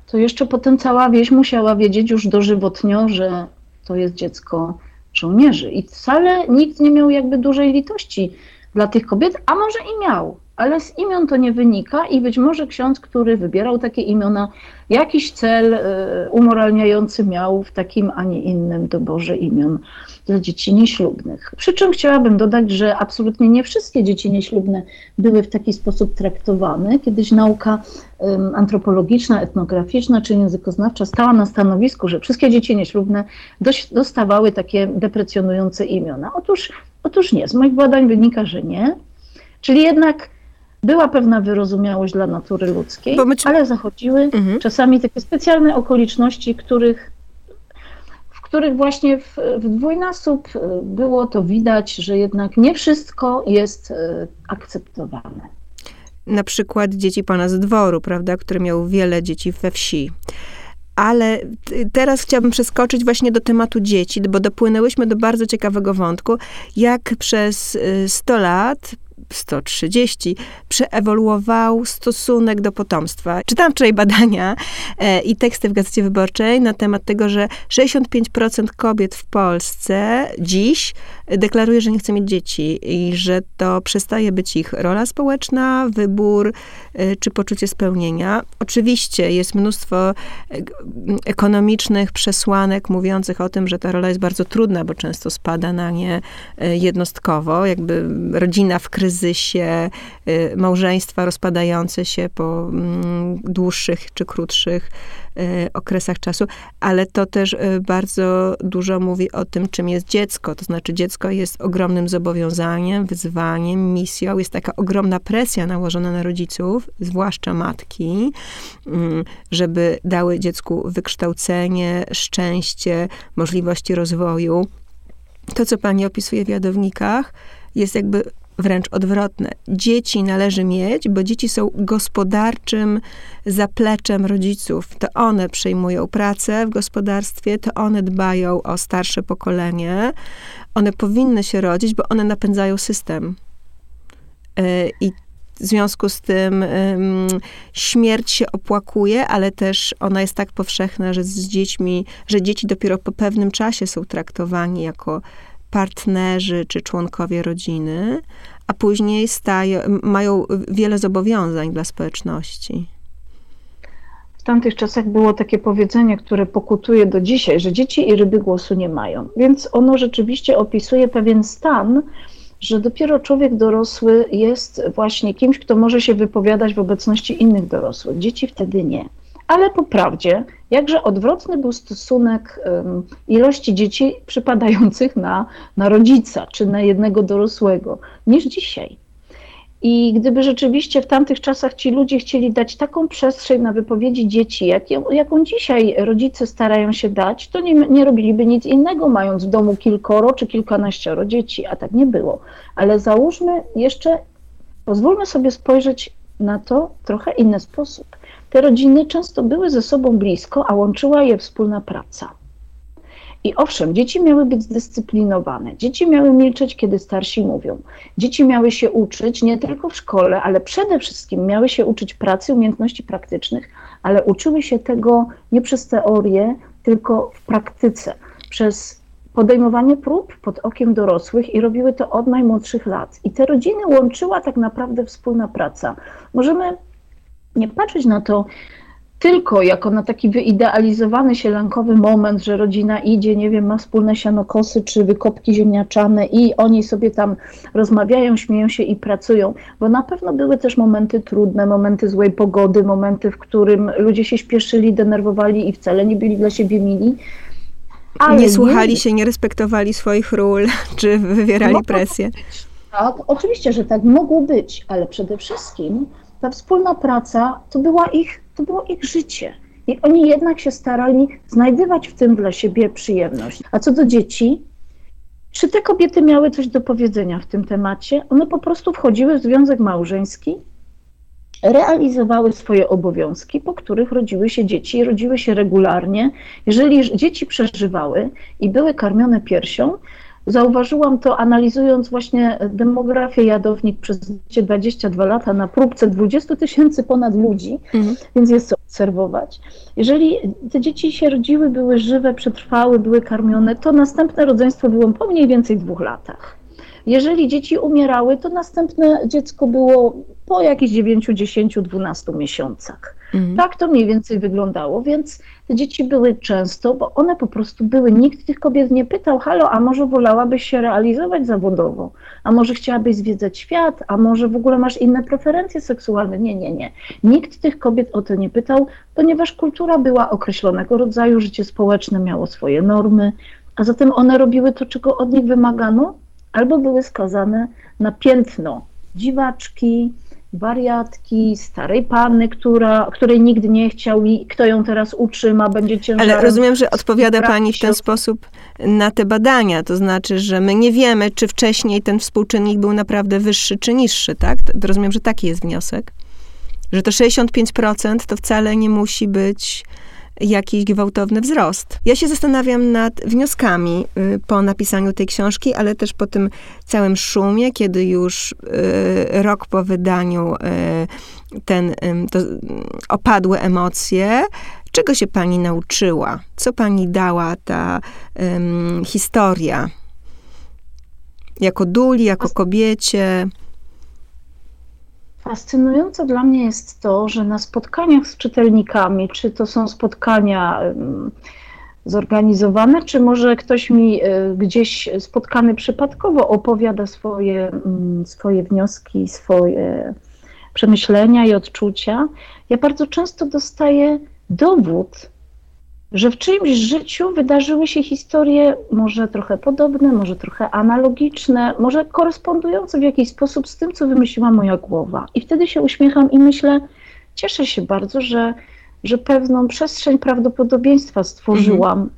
to jeszcze potem cała wieś musiała wiedzieć już dożywotnio, że to jest dziecko żołnierzy. I wcale nikt nie miał jakby dużej litości dla tych kobiet, a może i miał, ale z imion to nie wynika i być może ksiądz, który wybierał takie imiona, jakiś cel e, umoralniający miał w takim, a nie innym doborze imion dla dzieci nieślubnych. Przy czym chciałabym dodać, że absolutnie nie wszystkie dzieci nieślubne były w taki sposób traktowane. Kiedyś nauka antropologiczna, etnograficzna czy językoznawcza stała na stanowisku, że wszystkie dzieci nieślubne dostawały takie deprecjonujące imiona. Otóż, otóż nie, z moich badań wynika, że nie. Czyli jednak była pewna wyrozumiałość dla natury ludzkiej, my... ale zachodziły mhm. czasami takie specjalne okoliczności, których, w których właśnie w, w dwójnasób e, było to widać, że jednak nie wszystko jest e, akceptowane. Na przykład dzieci pana z dworu, prawda, który miał wiele dzieci we wsi. Ale teraz chciałabym przeskoczyć właśnie do tematu dzieci, bo dopłynęłyśmy do bardzo ciekawego wątku, jak przez 100 e, lat 130 przeewoluował stosunek do potomstwa. Czytam wczoraj badania e, i teksty w Gazecie Wyborczej na temat tego, że 65% kobiet w Polsce dziś deklaruje, że nie chce mieć dzieci i że to przestaje być ich rola społeczna, wybór e, czy poczucie spełnienia. Oczywiście jest mnóstwo e, ekonomicznych przesłanek mówiących o tym, że ta rola jest bardzo trudna, bo często spada na nie e, jednostkowo, jakby rodzina w kryzysie, małżeństwa rozpadające się po mm, dłuższych czy krótszych okresach czasu, ale to też bardzo dużo mówi o tym, czym jest dziecko. To znaczy dziecko dziecko jest ogromnym zobowiązaniem, wyzwaniem, misją. Jest taka ogromna presja nałożona na rodziców, zwłaszcza matki, mm, żeby dały dziecku wykształcenie, szczęście, możliwości rozwoju. To, co pani opisuje w jadownikach, jest jakby wręcz odwrotne. Dzieci należy mieć, bo dzieci są gospodarczym zapleczem rodziców. To one przejmują pracę w gospodarstwie, to one dbają o starsze pokolenie. One powinny się rodzić, bo one napędzają system. E, I w związku z tym śmierć się opłakuje, ale też ona jest tak powszechna, że z dziećmi, że dzieci dopiero po pewnym czasie są traktowani jako partnerzy czy członkowie rodziny, a później stają, mają wiele zobowiązań dla społeczności. W tamtych czasach było takie powiedzenie, które pokutuje do dzisiaj, że dzieci i ryby głosu nie mają. Więc ono rzeczywiście opisuje pewien stan, że dopiero człowiek dorosły jest właśnie kimś, kto może się wypowiadać w obecności innych dorosłych. Dzieci wtedy nie. Ale po prawdzie, jakże odwrotny był stosunek ilości dzieci przypadających na, na rodzica czy na jednego dorosłego niż dzisiaj. I gdyby rzeczywiście w tamtych czasach ci ludzie chcieli dać taką przestrzeń na wypowiedzi dzieci, jak, jaką dzisiaj rodzice starają się dać, to nie, nie robiliby nic innego, mając w domu kilkoro czy kilkanaścioro dzieci, a tak nie było. Ale załóżmy jeszcze, pozwólmy sobie spojrzeć na to trochę inny sposób. Te rodziny często były ze sobą blisko, a łączyła je wspólna praca. I owszem, dzieci miały być zdyscyplinowane, dzieci miały milczeć, kiedy starsi mówią. Dzieci miały się uczyć nie tylko w szkole, ale przede wszystkim miały się uczyć pracy, umiejętności praktycznych, ale uczyły się tego nie przez teorię, tylko w praktyce, przez podejmowanie prób pod okiem dorosłych i robiły to od najmłodszych lat. I te rodziny łączyła tak naprawdę wspólna praca. Możemy nie patrzeć na to tylko jako na taki wyidealizowany sielankowy moment, że rodzina idzie, nie wiem, ma wspólne sianokosy czy wykopki ziemniaczane i oni sobie tam rozmawiają, śmieją się i pracują, bo na pewno były też momenty trudne, momenty złej pogody, momenty, w którym ludzie się śpieszyli, denerwowali i wcale nie byli dla siebie mili. Ale nie słuchali nie... się, nie respektowali swoich ról, [laughs] czy wywierali presję. Tak, oczywiście, że tak mogło być, ale przede wszystkim ta wspólna praca to była ich to było ich życie. I oni jednak się starali znajdywać w tym dla siebie przyjemność. A co do dzieci, czy te kobiety miały coś do powiedzenia w tym temacie? One po prostu wchodziły w związek małżeński, realizowały swoje obowiązki, po których rodziły się dzieci rodziły się regularnie. Jeżeli dzieci przeżywały i były karmione piersią, Zauważyłam to analizując właśnie demografię jadownik przez 22 lata na próbce 20 tysięcy ponad ludzi, mhm. więc jest co obserwować. Jeżeli te dzieci się rodziły, były żywe, przetrwały, były karmione, to następne rodzeństwo było po mniej więcej dwóch latach. jeżeli dzieci umierały, to następne dziecko było po jakichś 9, 10, 12 miesiącach. Mhm. Tak to mniej więcej wyglądało, więc te dzieci były często, bo one po prostu były, nikt tych kobiet nie pytał, halo, a może wolałabyś się realizować zawodowo, a może chciałabyś zwiedzać świat, a może w ogóle masz inne preferencje seksualne. Nie, nie, nie. Nikt tych kobiet o to nie pytał, ponieważ kultura była określonego rodzaju, życie społeczne miało swoje normy, a zatem one robiły to, czego od nich wymagano, albo były skazane na piętno dziwaczki, wariatki, starej panny, która, której nikt nie chciał i kto ją teraz utrzyma, będzie ciężarem. Ale rozumiem, że odpowiada pani w ten sposób na te badania, to znaczy, że my nie wiemy, czy wcześniej ten współczynnik był naprawdę wyższy czy niższy, tak? Rozumiem, że taki jest wniosek. Że to 65% to wcale nie musi być jakiś gwałtowny wzrost. Ja się zastanawiam nad wnioskami y, po napisaniu tej książki, ale też po tym całym szumie, kiedy już y, rok po wydaniu y, ten, to opadły emocje. Czego się pani nauczyła? Co pani dała ta um, historia? Jako duli, jako kobiecie? Fascynujące dla mnie jest to, że na spotkaniach z czytelnikami, czy to są spotkania zorganizowane, czy może ktoś mi e, gdzieś spotkany przypadkowo opowiada swoje, mm, swoje wnioski, swoje przemyślenia i odczucia, ja bardzo często dostaję dowód że w czyimś życiu wydarzyły się historie może trochę podobne, może trochę analogiczne, może korespondujące w jakiś sposób z tym, co wymyśliła moja głowa. I wtedy się uśmiecham i myślę, cieszę się bardzo, że, że pewną przestrzeń prawdopodobieństwa stworzyłam, mhm.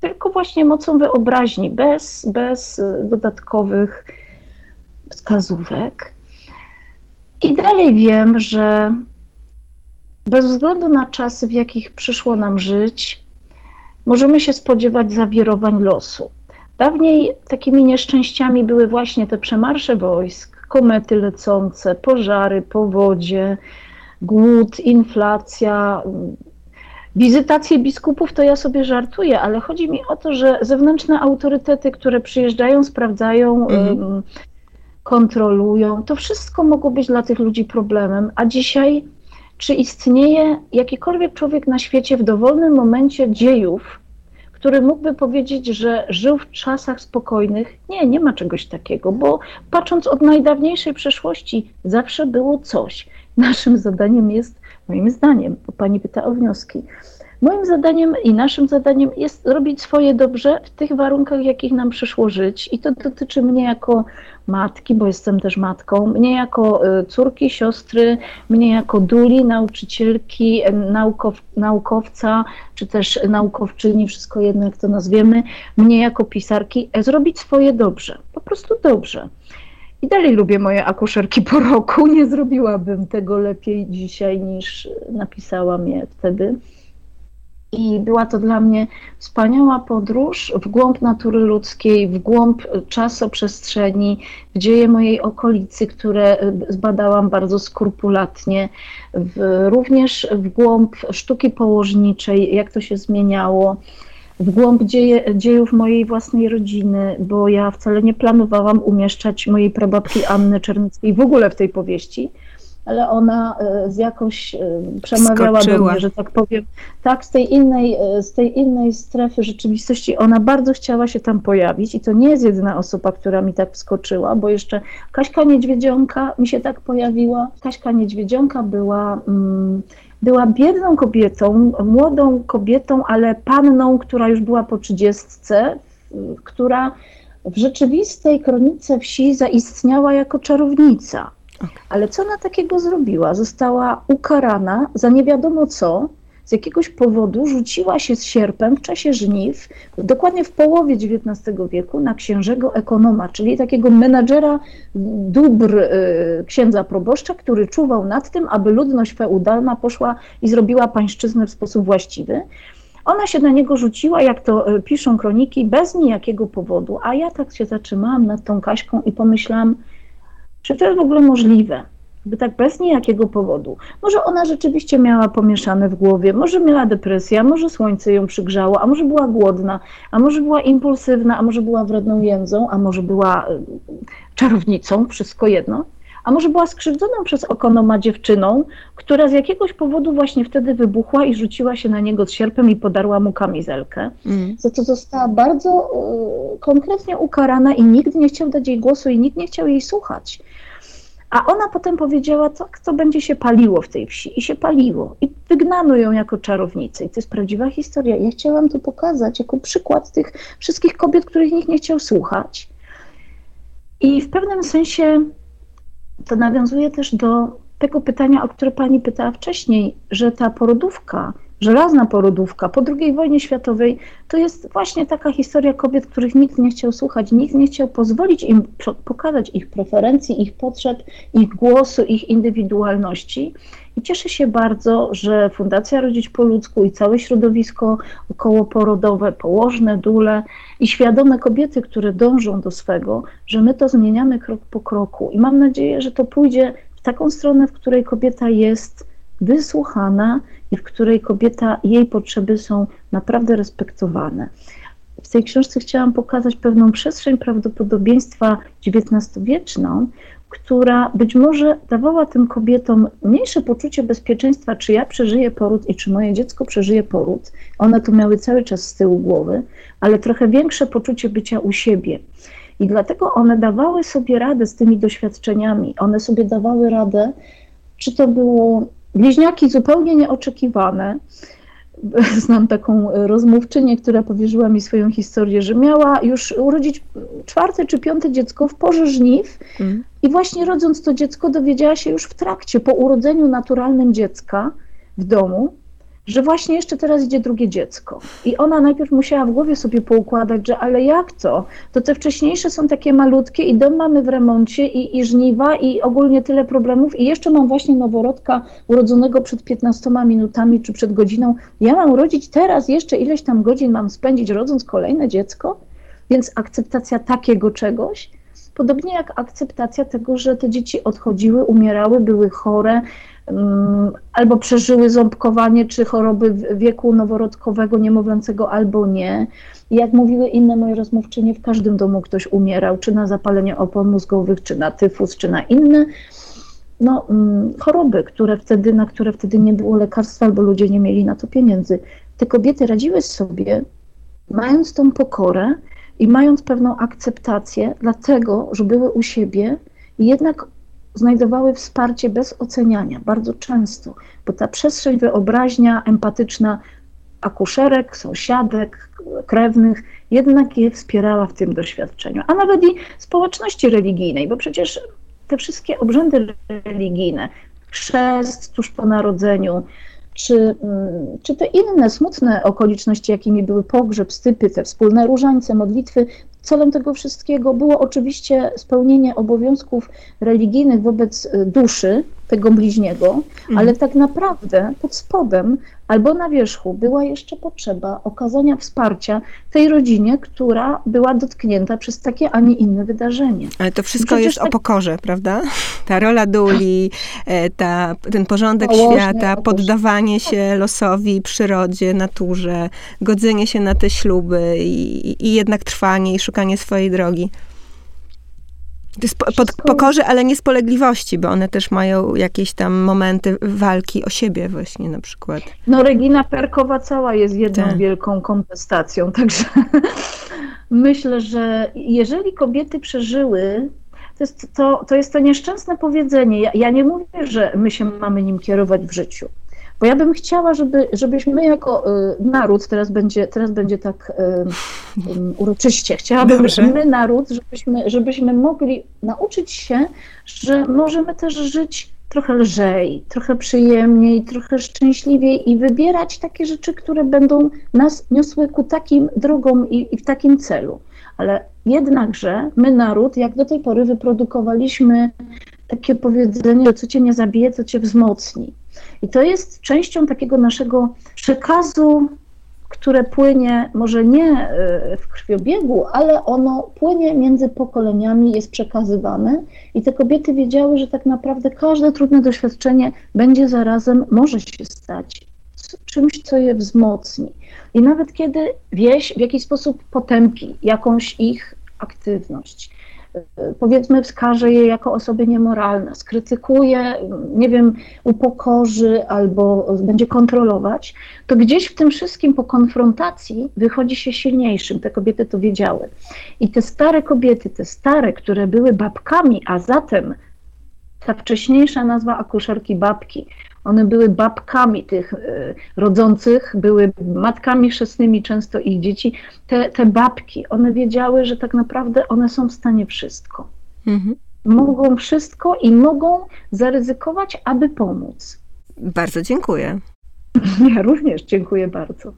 tylko właśnie mocą wyobraźni, bez, bez dodatkowych wskazówek. I dalej wiem, że bez względu na czasy, w jakich przyszło nam żyć, możemy się spodziewać zawirowań losu. Dawniej takimi nieszczęściami były właśnie te przemarsze wojsk, komety lecące, pożary, powodzie, głód, inflacja. Wizytacje biskupów to ja sobie żartuję, ale chodzi mi o to, że zewnętrzne autorytety, które przyjeżdżają, sprawdzają, mhm. kontrolują, to wszystko mogło być dla tych ludzi problemem, a dzisiaj czy istnieje jakikolwiek człowiek na świecie w dowolnym momencie dziejów, który mógłby powiedzieć, że żył w czasach spokojnych? Nie, nie ma czegoś takiego, bo patrząc od najdawniejszej przeszłości, zawsze było coś. Naszym zadaniem jest, moim zdaniem, bo pani pyta o wnioski, Moim zadaniem i naszym zadaniem jest robić swoje dobrze w tych warunkach, jakich nam przyszło żyć. I to dotyczy mnie jako matki, bo jestem też matką, mnie jako y, córki, siostry, mnie jako duli, nauczycielki, naukow, naukowca, czy też naukowczyni, wszystko jedno jak to nazwiemy, mnie jako pisarki, e, zrobić swoje dobrze, po prostu dobrze. I dalej lubię moje akuszerki po roku. Nie zrobiłabym tego lepiej dzisiaj niż napisałam je wtedy. I była to dla mnie wspaniała podróż w głąb natury ludzkiej, w głąb czasoprzestrzeni, w dzieje mojej okolicy, które zbadałam bardzo skrupulatnie, w, również w głąb sztuki położniczej, jak to się zmieniało, w głąb dzieje, dziejów mojej własnej rodziny, bo ja wcale nie planowałam umieszczać mojej prababki Anny Czernickiej w ogóle w tej powieści ale ona e, z jakąś e, przemawiała Skoczyła. do mnie, że tak powiem, tak, z tej, innej, e, z tej innej strefy rzeczywistości ona bardzo chciała się tam pojawić i to nie jest jedyna osoba, która mi tak wskoczyła, bo jeszcze Kaśka Niedźwiedzionka mi się tak pojawiła. Kaśka Niedźwiedzionka była... Mm, była biedną kobietą, młodą kobietą, ale panną, która już była po trzydziestce, która w rzeczywistej kronice wsi zaistniała jako czarownica. Ale co ona takiego zrobiła? Została ukarana za nie wiadomo co, z jakiegoś powodu rzuciła się z sierpem w czasie żniw, dokładnie w połowie XIX wieku, na księżego ekonoma, czyli takiego menadżera dóbr y, księdza proboszcza, który czuwał nad tym, aby ludność feudalna poszła i zrobiła pańszczyznę w sposób właściwy. Ona się na niego rzuciła, jak to y, piszą kroniki, bez niejakiego powodu, a ja tak się zatrzymałam nad tą Kaśką i pomyślałam, czy to jest w ogóle możliwe? By tak bez niejakiego powodu. Może ona rzeczywiście miała pomieszane w głowie, może miała depresję, może słońce ją przygrzało, a może była głodna, a może była impulsywna, a może była wredną jędzą, a może była y, czarownicą, wszystko jedno a może była skrzywdzoną przez Okonoma dziewczyną, która z jakiegoś powodu właśnie wtedy wybuchła i rzuciła się na niego z sierpem i podarła mu kamizelkę, mm. za co została bardzo y, konkretnie ukarana i nikt nie chciał dać jej głosu i nikt nie chciał jej słuchać. A ona potem powiedziała, co, co będzie się paliło w tej wsi. I się paliło. I wygnano ją jako czarownicę. I to jest prawdziwa historia. Ja chciałam to pokazać jako przykład tych wszystkich kobiet, których nikt nie chciał słuchać. I w pewnym sensie to nawiązuje też do tego pytania, o które pani pytała wcześniej, że ta porodówka, żelazna porodówka po II wojnie światowej, to jest właśnie taka historia kobiet, których nikt nie chciał słuchać, nikt nie chciał pozwolić im pokazać ich preferencji, ich potrzeb, ich głosu, ich indywidualności. I cieszę się bardzo, że Fundacja Rodzić po ludzku i całe środowisko okołoporodowe, położne, dule i świadome kobiety, które dążą do swego, że my to zmieniamy krok po kroku. I mam nadzieję, że to pójdzie w taką stronę, w której kobieta jest wysłuchana i w której kobieta, jej potrzeby są naprawdę respektowane. W tej książce chciałam pokazać pewną przestrzeń prawdopodobieństwa XIX-wieczną, która być może dawała tym kobietom mniejsze poczucie bezpieczeństwa, czy ja przeżyję poród i czy moje dziecko przeżyje poród. One to miały cały czas z tyłu głowy, ale trochę większe poczucie bycia u siebie. I dlatego one dawały sobie radę z tymi doświadczeniami. One sobie dawały radę, czy to było bliźniaki zupełnie nieoczekiwane, [laughs] znam taką rozmówczynię, która powierzyła mi swoją historię, że miała już urodzić czwarte czy piąte dziecko w porze żniw mm. i właśnie rodząc to dziecko dowiedziała się już w trakcie, po urodzeniu naturalnym dziecka w domu, że właśnie jeszcze teraz idzie drugie dziecko. I ona najpierw musiała w głowie sobie poukładać, że ale jak to? To te wcześniejsze są takie malutkie i dom mamy w remoncie i, i żniwa i ogólnie tyle problemów i jeszcze mam właśnie noworodka urodzonego przed 15 minutami czy przed godziną. Ja mam urodzić teraz, jeszcze ileś tam godzin mam spędzić rodząc kolejne dziecko? Więc akceptacja takiego czegoś, podobnie jak akceptacja tego, że te dzieci odchodziły, umierały, były chore, albo przeżyły ząbkowanie czy choroby wieku noworodkowego, niemowlęcego, albo nie. Jak mówiły inne moje rozmówczynie, w każdym domu ktoś umierał, czy na zapalenie opon mózgowych, czy na tyfus, czy na inne no, mm, choroby, które wtedy, na które wtedy nie było lekarstwa, albo ludzie nie mieli na to pieniędzy. Te kobiety radziły sobie, mając tą pokorę i mając pewną akceptację, dlatego, że były u siebie i jednak znajdowały wsparcie bez oceniania, bardzo często, bo ta przestrzeń wyobraźnia empatyczna akuszerek, sąsiadek, krewnych, jednak je wspierała w tym doświadczeniu, a nawet i społeczności religijnej, bo przecież te wszystkie obrzędy religijne, chrzest tuż po narodzeniu, czy, mm, czy te inne smutne okoliczności, jakimi były pogrzeb, stypy, te wspólne różańce, modlitwy, Celem tego wszystkiego było oczywiście spełnienie obowiązków religijnych wobec y, duszy tego bliźniego, mhm. ale tak naprawdę pod spodem albo na wierzchu była jeszcze potrzeba okazania wsparcia tej rodzinie, która była dotknięta przez takie, a nie inne wydarzenie. Ale to wszystko jest tak... o pokorze, prawda? Ta rola duli, e, ta, ten porządek świata, poddawanie się losowi, przyrodzie, naturze, godzenie się na te śluby i, i jednak trwanie i szukanie swojej drogi. To jest po, pod pokorze, ale nie spolegliwości, bo one też mają jakieś tam momenty walki o siebie właśnie na przykład. No Regina Perkowa cała jest jedną tak. wielką kontestacją, [laughs] także myślę, że jeżeli kobiety przeżyły, to jest to, to, jest to nieszczęsne powiedzenie. Ja, ja nie mówię, że my się mamy nim kierować w życiu. Bo ja bym chciała, żeby, żebyśmy my jako y, naród, teraz będzie, teraz będzie tak y, [laughs] uroczyście, chciałabym, Dobrze. my naród, żebyśmy, żebyśmy mogli nauczyć się, że możemy też żyć trochę lżej, trochę przyjemniej, trochę szczęśliwiej i wybierać takie rzeczy, które będą nas niosły ku takim drogom i, i w takim celu. Ale jednakże my, naród, jak do tej pory wyprodukowaliśmy takie powiedzenie, co cię nie zabije, co cię wzmocni. I to jest częścią takiego naszego przekazu które płynie może nie e, w krwiobiegu, ale ono płynie między pokoleniami, jest przekazywane i te kobiety wiedziały, że tak naprawdę każde trudne doświadczenie będzie zarazem, może się stać czymś, co je wzmocni. I nawet kiedy wieś w jakiś sposób potępi jakąś ich aktywność, powiedzmy wskaże je jako osoby niemoralne, skrytykuje, nie wiem, upokorzy albo będzie kontrolować, to gdzieś w tym wszystkim po konfrontacji wychodzi się silniejszym. Te kobiety to wiedziały. I te stare kobiety, te stare, które były babkami, a zatem ta wcześniejsza nazwa akuszerki babki, one były babkami tych e, rodzących, były matkami chrzestnymi często ich dzieci. Te, te babki, one wiedziały, że tak naprawdę one są w stanie wszystko. Mhm. Mogą wszystko i mogą zaryzykować, aby pomóc. Bardzo dziękuję. [laughs] Ja również dziękuję bardzo.